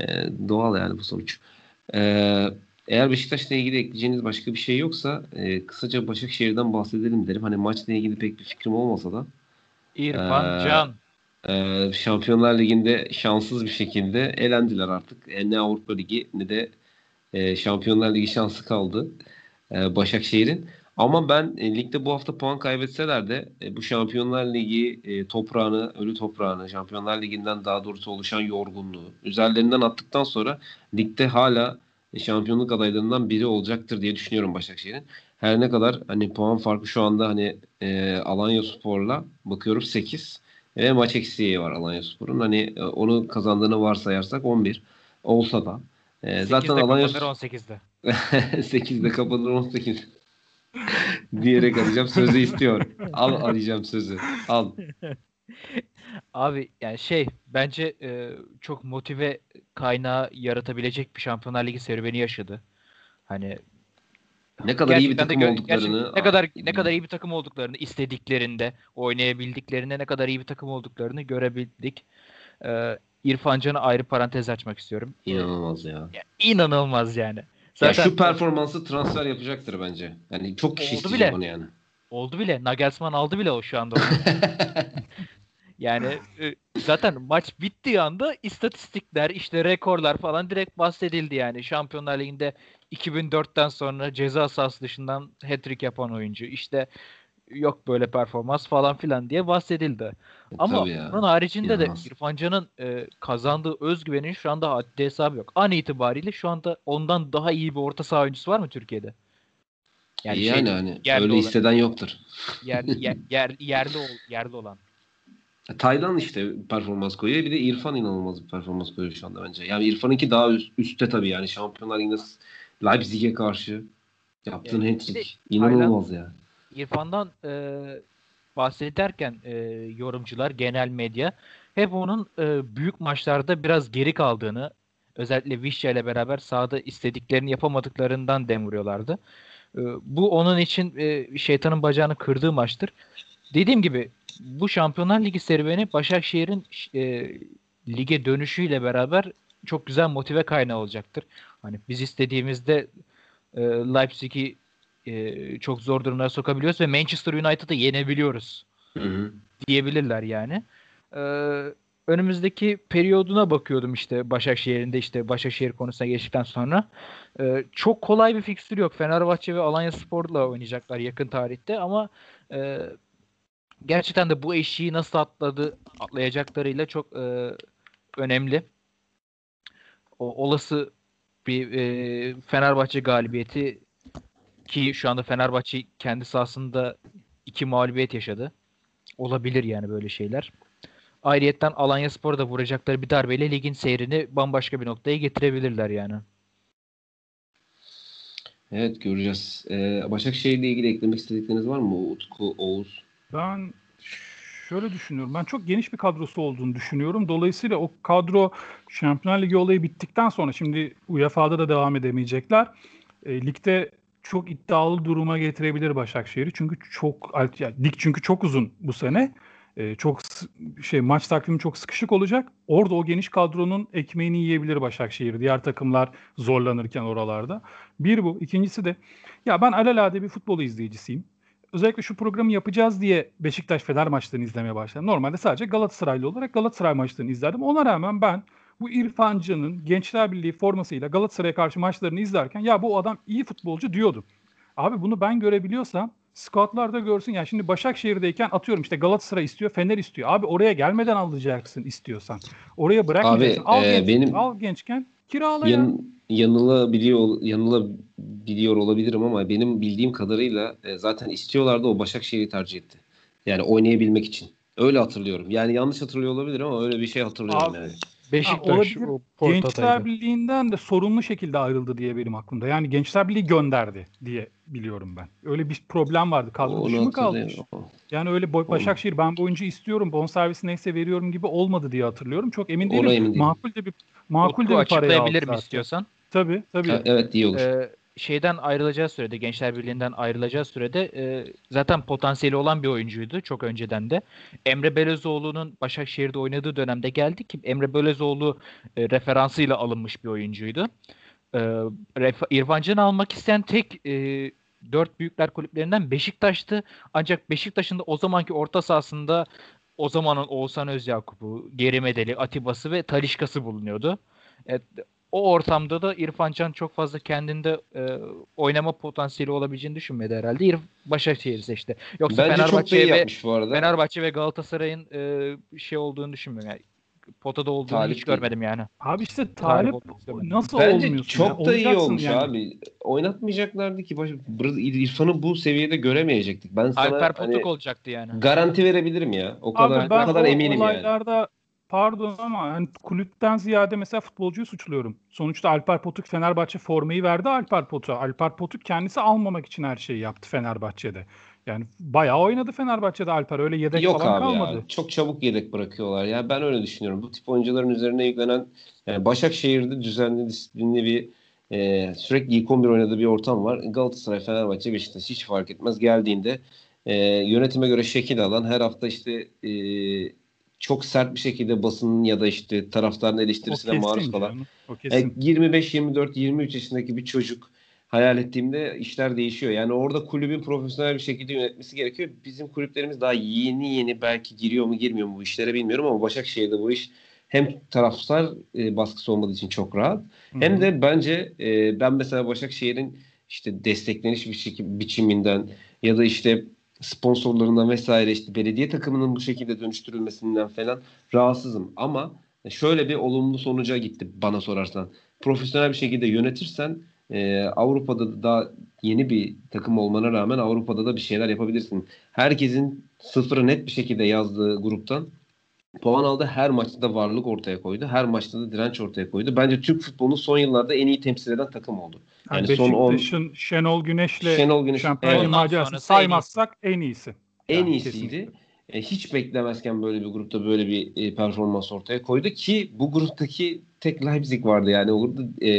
E, doğal yani bu sonuç. E, eğer Beşiktaş'la ilgili ekleyeceğiniz başka bir şey yoksa e, kısaca Başakşehir'den bahsedelim derim. Hani maçla ilgili pek bir fikrim olmasa da İrfan Ee, Can. e, Şampiyonlar Ligi'nde şanssız bir şekilde elendiler artık. E, ne Avrupa Ligi ne de e, Şampiyonlar Ligi şansı kaldı e, Başakşehir'in. Ama ben e, ligde bu hafta puan kaybetseler de e, bu Şampiyonlar Ligi e, toprağını, ölü toprağını, Şampiyonlar Ligi'nden daha doğrusu oluşan yorgunluğu üzerlerinden attıktan sonra ligde hala e, şampiyonluk adaylarından biri olacaktır diye düşünüyorum Başakşehir'in. Her ne kadar hani puan farkı şu anda hani e, Alanya Spor'la bakıyorum 8 ve maç eksiği var Alanya Spor'un. Hani e, onu kazandığını varsayarsak 11 olsa da e, zaten 8'de Alanya kapanır 18'de. 8'de kapanır 18 diyerek alacağım. Sözü istiyor. Al arayacağım sözü. Al. Abi yani şey bence e, çok motive kaynağı yaratabilecek bir Şampiyonlar Ligi serüveni yaşadı. Hani Ne kadar iyi bir de takım gö- olduklarını ne kadar ne kadar iyi bir takım olduklarını istediklerinde oynayabildiklerinde ne kadar iyi bir takım olduklarını görebildik. Ee, İrfan Can'a ayrı parantez açmak istiyorum. inanılmaz ya. Ya, inanılmaz yani. Ya Zaten şu performansı transfer yapacaktır bence. Yani çok kişi Oldu bile. onu yani. oldu bile. Nagelsmann aldı bile o şu anda. Yani e, zaten maç bittiği anda istatistikler, işte rekorlar falan direkt bahsedildi yani. Şampiyonlar Ligi'nde 2004'ten sonra ceza sahası dışından hat-trick yapan oyuncu. İşte yok böyle performans falan filan diye bahsedildi. Ama Tabii ya. bunun haricinde İnanılmaz. de İrfan Can'ın e, kazandığı özgüvenin şu anda haddi hesabı yok. An itibariyle şu anda ondan daha iyi bir orta saha oyuncusu var mı Türkiye'de? Yani, şey, yani hani yerli öyle olarak. hisseden yoktur. yer, yer, yer- yerli ol, yerli olan. Taylan işte performans koyuyor. Bir de İrfan inanılmaz bir performans koyuyor şu anda bence. Yani İrfan'ınki daha üst, üstte tabii yani. Şampiyonlar Ligi'nde Leipzig'e karşı yaptığın Evet, hat-trick inanılmaz ya. İrfan'dan e, bahsederken e, yorumcular, genel medya hep onun e, büyük maçlarda biraz geri kaldığını, özellikle Vişça ile beraber sahada istediklerini yapamadıklarından dem vuruyorlardı. E, bu onun için e, şeytanın bacağını kırdığı maçtır. Dediğim gibi bu Şampiyonlar Ligi serüveni Başakşehir'in e, lige dönüşüyle beraber çok güzel motive kaynağı olacaktır. Hani biz istediğimizde e, Leipzig'i e, çok zor durumlara sokabiliyoruz ve Manchester United'ı yenebiliyoruz Hı hı. diyebilirler yani. Ee, önümüzdeki periyoduna bakıyordum işte Başakşehir'in de işte Başakşehir konusuna geçtikten sonra. Ee, çok kolay bir fikstür yok. Fenerbahçe ve Alanya Spor'la oynayacaklar yakın tarihte ama e, gerçekten de bu eşiği nasıl atladı atlayacaklarıyla çok e, önemli. O olası bir e, Fenerbahçe galibiyeti ki şu anda Fenerbahçe kendi sahasında iki mağlubiyet yaşadı. Olabilir yani böyle şeyler. ayrıyetten Alanya Spor'a da vuracakları bir darbeyle ligin seyrini bambaşka bir noktaya getirebilirler yani. Evet göreceğiz. Ee, Başakşehir ile ilgili eklemek istedikleriniz var mı? Utku, Oğuz. Ben şöyle düşünüyorum. Ben çok geniş bir kadrosu olduğunu düşünüyorum. Dolayısıyla o kadro Şampiyonlar Ligi olayı bittikten sonra şimdi UEFA'da da devam edemeyecekler. E, ligde çok iddialı duruma getirebilir Başakşehir'i. Çünkü çok yani lig çünkü çok uzun bu sene. E, çok şey maç takvimi çok sıkışık olacak. Orada o geniş kadronun ekmeğini yiyebilir Başakşehir. Diğer takımlar zorlanırken oralarda. Bir bu. İkincisi de ya ben alelade bir futbol izleyicisiyim. Özellikle şu programı yapacağız diye Beşiktaş Fener maçlarını izlemeye başladım. Normalde sadece Galatasaraylı olarak Galatasaray maçlarını izlerdim. Ona rağmen ben bu İrfan Can'ın Gençler Birliği formasıyla Galatasaray'a karşı maçlarını izlerken ya bu adam iyi futbolcu diyordum. Abi bunu ben görebiliyorsam scoutlar da görsün. Yani şimdi Başakşehir'deyken atıyorum işte Galatasaray istiyor, Fener istiyor. Abi oraya gelmeden alacaksın istiyorsan. Oraya bırakmayacaksın. Abi, al, e, genç, benim al gençken kirala yan, ya. yanılabiliyor, yanılabiliyor olabilirim ama benim bildiğim kadarıyla e, zaten istiyorlardı o Başakşehir'i tercih etti. Yani oynayabilmek için. Öyle hatırlıyorum. Yani yanlış hatırlıyor olabilirim ama öyle bir şey hatırlıyorum Abi, yani. Beşiktaş olabilir. o Gençler Porto'daydı. Birliği'nden de sorunlu şekilde ayrıldı diye benim aklımda. Yani Gençler Birliği gönderdi diye biliyorum ben. Öyle bir problem vardı. Kadro mı kalmış? hatırlıyorum. Yani öyle Bo- Başakşehir ben bu oyuncuyu istiyorum bonservisi neyse veriyorum gibi olmadı diye hatırlıyorum. Çok emin değilim. Ona emin değilim. Makul de bir makul de Utku bir paraya açıklayabilirim istiyorsan. Tabii tabii. Ha, evet iyi olur. Ee, şeyden ayrılacağı sürede, Gençler Birliği'nden ayrılacağı sürede e, zaten potansiyeli olan bir oyuncuydu çok önceden de. Emre Belözoğlu'nun Başakşehir'de oynadığı dönemde geldi ki Emre Belözoğlu e, referansıyla alınmış bir oyuncuydu. E, İrfan Can'ı almak isteyen tek e, dört büyükler kulüplerinden Beşiktaş'tı. Ancak Beşiktaş'ın da o zamanki orta sahasında o zamanın Oğuzhan Özyakup'u, Geri Medeli, Atiba'sı ve Talişka'sı bulunuyordu. Evet, o ortamda da İrfan Can çok fazla kendinde e, oynama potansiyeli olabileceğini düşünmedi herhalde. İrf Başakşehir seçti. Yoksa Bence Fenerbahçe ve yapmış bu arada. Fenerbahçe ve Galatasaray'ın e, şey olduğunu düşünmüyorum. Yani potada olduğunu Talip hiç değil. görmedim yani. Abi işte Talip Talip nasıl Bence olmuyorsun? çok ya? da iyi olmuş yani. abi. Oynatmayacaklardı ki. Baş- İrfan'ı bu seviyede göremeyecektik. Ben sana Alper hani Potuk olacaktı yani. garanti verebilirim ya. O kadar Abi ben o kadar o eminim yani. Pardon ama yani kulüpten ziyade mesela futbolcuyu suçluyorum. Sonuçta Alper Potuk Fenerbahçe formayı verdi Alper Potuk'a. Alper Potuk kendisi almamak için her şeyi yaptı Fenerbahçe'de. Yani bayağı oynadı Fenerbahçe'de Alper. Öyle yedek Yok falan abi kalmadı. ya. Çok çabuk yedek bırakıyorlar. Ya ben öyle düşünüyorum. Bu tip oyuncuların üzerine yüklenen yani Başakşehir'de düzenli disiplinli bir e, sürekli ilk 11 oynadığı bir ortam var. Galatasaray, Fenerbahçe, Beşiktaş hiç fark etmez. Geldiğinde e, yönetime göre şekil alan her hafta işte e, çok sert bir şekilde basının ya da işte taraftarın eleştirisine maruz kalan kesin. 25, 24, 23 yaşındaki bir çocuk hayal ettiğimde işler değişiyor. Yani orada kulübün profesyonel bir şekilde yönetmesi gerekiyor. Bizim kulüplerimiz daha yeni yeni belki giriyor mu girmiyor mu bu işlere bilmiyorum ama Başakşehir'de bu iş hem taraftar e, baskısı olmadığı için çok rahat hem Hı hı. de bence e, ben mesela Başakşehir'in işte destekleniş biçiminden ya da işte sponsorlarından vesaire işte belediye takımının bu şekilde dönüştürülmesinden falan rahatsızım. Ama şöyle bir olumlu sonuca gitti bana sorarsan. Profesyonel bir şekilde yönetirsen e, Avrupa'da da daha yeni bir takım olmana rağmen Avrupa'da da bir şeyler yapabilirsin. Herkesin sıfırı net bir şekilde yazdığı gruptan puan aldı. Her maçta da varlık ortaya koydu. Her maçta da direnç ortaya koydu. Bence Türk futbolunu son yıllarda en iyi temsil eden takım oldu. Yani Yani son on- Beşiktaş'ın Şenol Güneş'le Şenol Güneş Ondan macerasını saymazsak en iyisi. en Yani iyisiydi. kesinlikle. E, hiç beklemezken böyle bir grupta böyle bir e, performans ortaya koydu ki bu gruptaki tek Leipzig vardı yani orada e,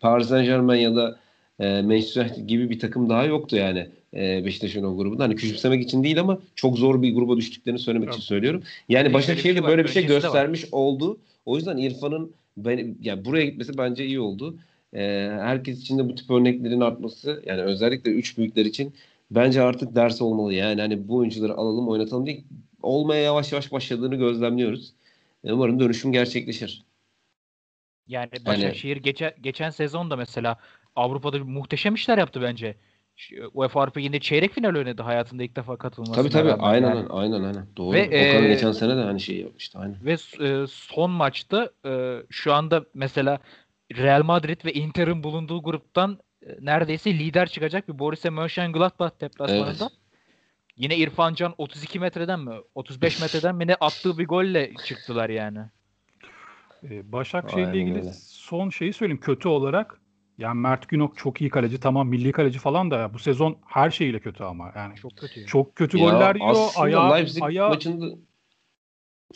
Paris Saint Germain ya da e, Manchester United gibi bir takım daha yoktu yani e, Beşiktaş'ın o grubunda. Hani küçümsemek için değil ama çok zor bir gruba düştüklerini söylemek için Evet. söylüyorum. Yani de Başakşehir de var, böyle bir şey de var. göstermiş oldu. O yüzden İrfan'ın ben, yani buraya gitmesi bence iyi oldu. E, herkes için de bu tip örneklerin artması yani özellikle üç büyükler için bence artık ders olmalı. Yani hani bu oyuncuları alalım oynatalım diye olmaya yavaş yavaş başladığını gözlemliyoruz. E, umarım dönüşüm gerçekleşir. Yani Başakşehir geçen geçen sezon da mesela Avrupa'da muhteşem işler yaptı bence. UEFA Avrupa Ligi'nde çeyrek final oynadı hayatında ilk defa katılmasına Tabii tabii aynen yani. aynen aynen. Doğru. Ve, Okan e, geçen sene de hani şey yapmıştı aynen. Ve e, son maçta e, şu anda mesela Real Madrid ve Inter'in bulunduğu gruptan e, neredeyse lider çıkacak bir Borussia Mönchengladbach deplasmanında. Yine İrfan Can 32 metreden mi 35 metreden mi ne attığı bir golle çıktılar yani. Ee, Başakşehir'le ilgili öyle. son şeyi söyleyeyim. Kötü olarak yani Mert Günok çok iyi kaleci. Tamam milli kaleci falan da ya bu sezon her şeyiyle kötü ama. Yani çok, kötü. ya. çok kötü Ya goller yiyor. Ayağı, Leipzig ayağı, maçında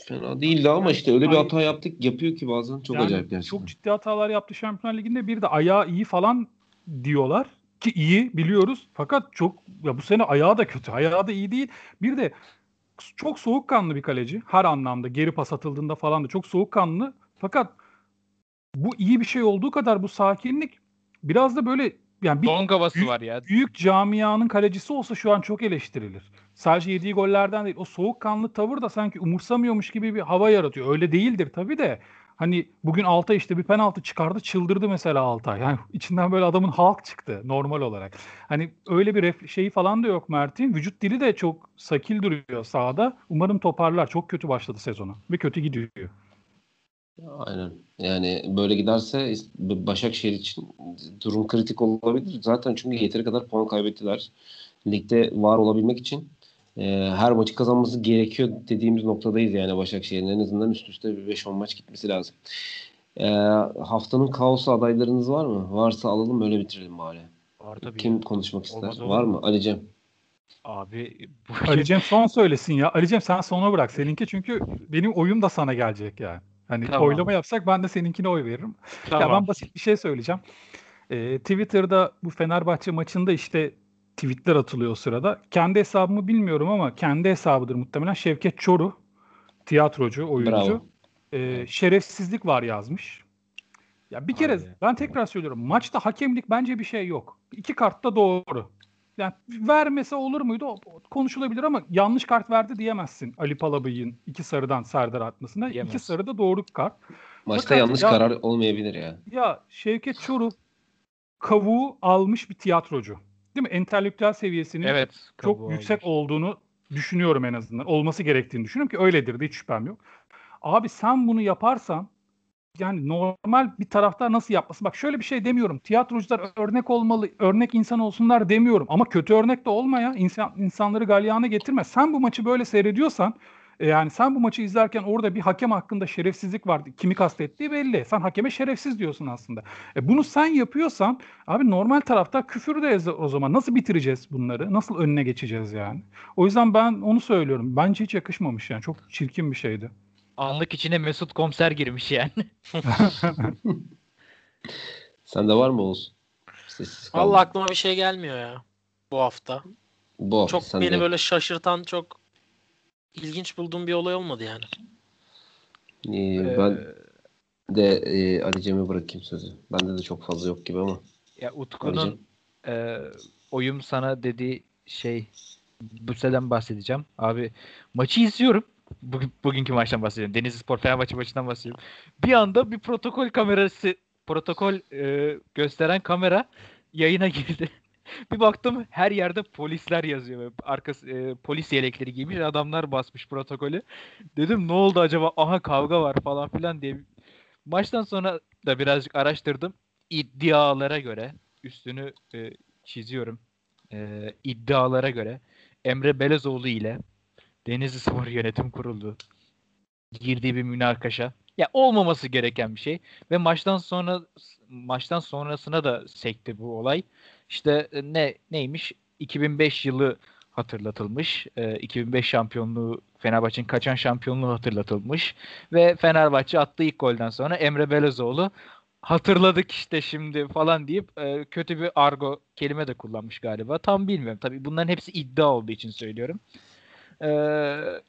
fena değildi ama Yani işte öyle bir ay- hata yaptık yapıyor ki bazen çok Yani acayip gerçekten. Çok ciddi hatalar yaptı Şampiyonlar Ligi'nde. Bir de ayağı iyi falan diyorlar. Ki iyi biliyoruz. Fakat çok ya bu sene ayağı da kötü. Ayağı da iyi değil. Bir de çok soğukkanlı bir kaleci. Her anlamda geri pas atıldığında falan da çok soğukkanlı. Fakat bu iyi bir şey olduğu kadar bu sakinlik biraz da böyle yani bir Don havası büyük- var ya. büyük camianın kalecisi olsa şu an çok eleştirilir. Sadece yediği gollerden değil. O soğukkanlı tavır da sanki umursamıyormuş gibi bir hava yaratıyor. Öyle değildir tabii de. Hani bugün Altay işte bir penaltı çıkardı çıldırdı mesela Altay. Yani içinden böyle adamın halk çıktı normal olarak. Hani öyle bir ref- şeyi falan da yok Mert'in. Vücut dili de çok sakil duruyor sahada. Umarım toparlar. Çok kötü başladı sezona. Ve kötü gidiyor. Aynen. Yani böyle giderse Başakşehir için durum kritik olabilir. Zaten çünkü yeteri kadar puan kaybettiler. Ligde var olabilmek için e, her maçı kazanması gerekiyor dediğimiz noktadayız yani Başakşehir'in en azından üst üste bir 5-10 maç gitmesi lazım. E, haftanın kaosu adaylarınız var mı? Varsa alalım öyle bitirelim bari. Var tabii. Kim ya. konuşmak ister? Olmaz olur var mı? Alicem. Abi bu Ali Cem son söylesin ya. Ali Cem sen sona bırak. Seninki çünkü benim oyum da sana gelecek yani. Hani Tamam. oylama yapsak ben de seninkine oy veririm. Ya tamam. ben basit bir şey söyleyeceğim. Ee, Twitter'da bu Fenerbahçe maçında işte tweetler atılıyor o sırada. Kendi hesabımı bilmiyorum ama kendi hesabıdır muhtemelen. Şevket Çoruh, tiyatrocu, oyuncu. Bravo. Şerefsizlik var yazmış. Ya bir kere Abi. ben tekrar söylüyorum. Maçta hakemlik bence bir şey yok. İki kart da doğru. Yani vermese olur muydu? O- o Konuşulabilir ama yanlış kart verdi diyemezsin. Ali Palabıyık'ın iki sarıdan Serdar atmasına. İki Diyemez. sarı da doğru kart. Maçta Fakat yanlış ya- karar olmayabilir ya. Ya Şevket Çoruh kavuğu almış bir tiyatrocu. Değil mi? Entelektüel seviyesinin Evet. çok kabuğu yüksek almış. olduğunu düşünüyorum en azından. Olması gerektiğini düşünüyorum ki öyledir de hiç şüphem yok. Abi sen bunu yaparsan yani normal bir taraftar nasıl yapması? Bak şöyle bir şey demiyorum. Tiyatrocular örnek olmalı, örnek insan olsunlar demiyorum. Ama kötü örnek de olma ya. İnsan, insanları galyana getirme. Sen bu maçı böyle seyrediyorsan e, yani sen bu maçı izlerken orada bir hakem hakkında şerefsizlik var. Kimi kastettiği belli. Sen hakeme şerefsiz diyorsun aslında. E, bunu sen yapıyorsan abi normal taraftar küfür de o zaman. Nasıl bitireceğiz bunları? Nasıl önüne geçeceğiz yani? O yüzden ben onu söylüyorum. Bence hiç yakışmamış yani. Çok çirkin bir şeydi. Anlık içine Mesut Komiser girmiş yani. Sende var mı Oğuz? Sessiz kaldın. Allah aklıma bir şey gelmiyor ya bu hafta. Bu hafta Çok sende beni böyle şaşırtan çok ilginç bulduğum bir olay olmadı yani. Ee, ben de e, Ali Cem'e bırakayım sözü. Bende de çok fazla yok gibi ama. Ya Utku'nun e, oyum sana dediği şey bu siteden bahsedeceğim. Abi maçı izliyorum. Bugün, bugünkü maçtan bahsediyorum. Denizli Spor Fenerbahçe maçından bahsediyorum. Bir anda bir protokol kamerası protokol e, gösteren kamera yayına girdi. bir baktım her yerde polisler yazıyor. Arkası e, polis yelekleri giymiş adamlar basmış protokolü. Dedim ne oldu acaba? Aha kavga var falan filan diye. Maçtan sonra da birazcık araştırdım. İddialara göre üstünü e, çiziyorum. E, iddialara göre Emre Belezoğlu ile Denizli Spor Yönetim Kurulu girdiği bir münakaşa. Ya olmaması gereken bir şey ve maçtan sonra maçtan sonrasına da sekti bu olay. İşte e, ne neymiş? 2005 yılı hatırlatılmış. E, 2005 şampiyonluğu Fenerbahçe'nin kaçan şampiyonluğu hatırlatılmış ve Fenerbahçe attığı ilk golden sonra Emre Belezoğlu hatırladık işte şimdi falan deyip e, kötü bir argo kelime de kullanmış galiba. Tam bilmiyorum. Tabii bunların hepsi iddia olduğu için söylüyorum. E,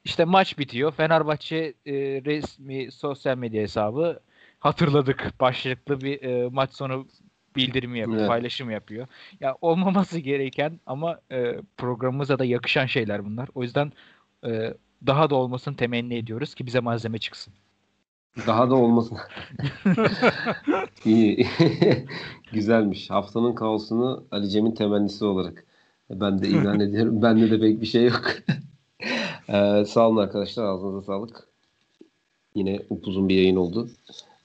işte maç bitiyor. Fenerbahçe e, resmi sosyal medya hesabı hatırladık başlıklı bir e, maç sonu bildirimi yapıyor, Evet. paylaşım yapıyor. Ya olmaması gereken ama e, programımıza da yakışan şeyler bunlar. O yüzden e, daha da olmasını temenni ediyoruz ki bize malzeme çıksın. Daha da olmasın. İyi. Güzelmiş. Haftanın kaosunu Ali Cem'in temennisi olarak ben de ilan ediyorum. Bende de pek bir şey yok. Ee, sağ olun arkadaşlar. Ağzınıza sağlık. Yine upuzun bir yayın oldu.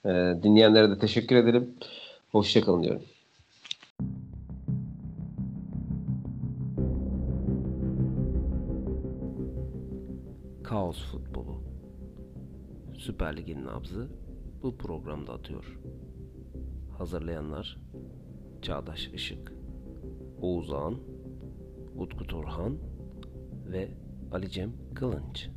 Ee, dinleyenlere de teşekkür ederim. Hoşçakalın diyorum. Kaos futbolu. Süper Lig'in nabzı bu programda atıyor. Hazırlayanlar Çağdaş Işık, Oğuz Ağan, Utku Turhan ve Ali Cem Kılınç.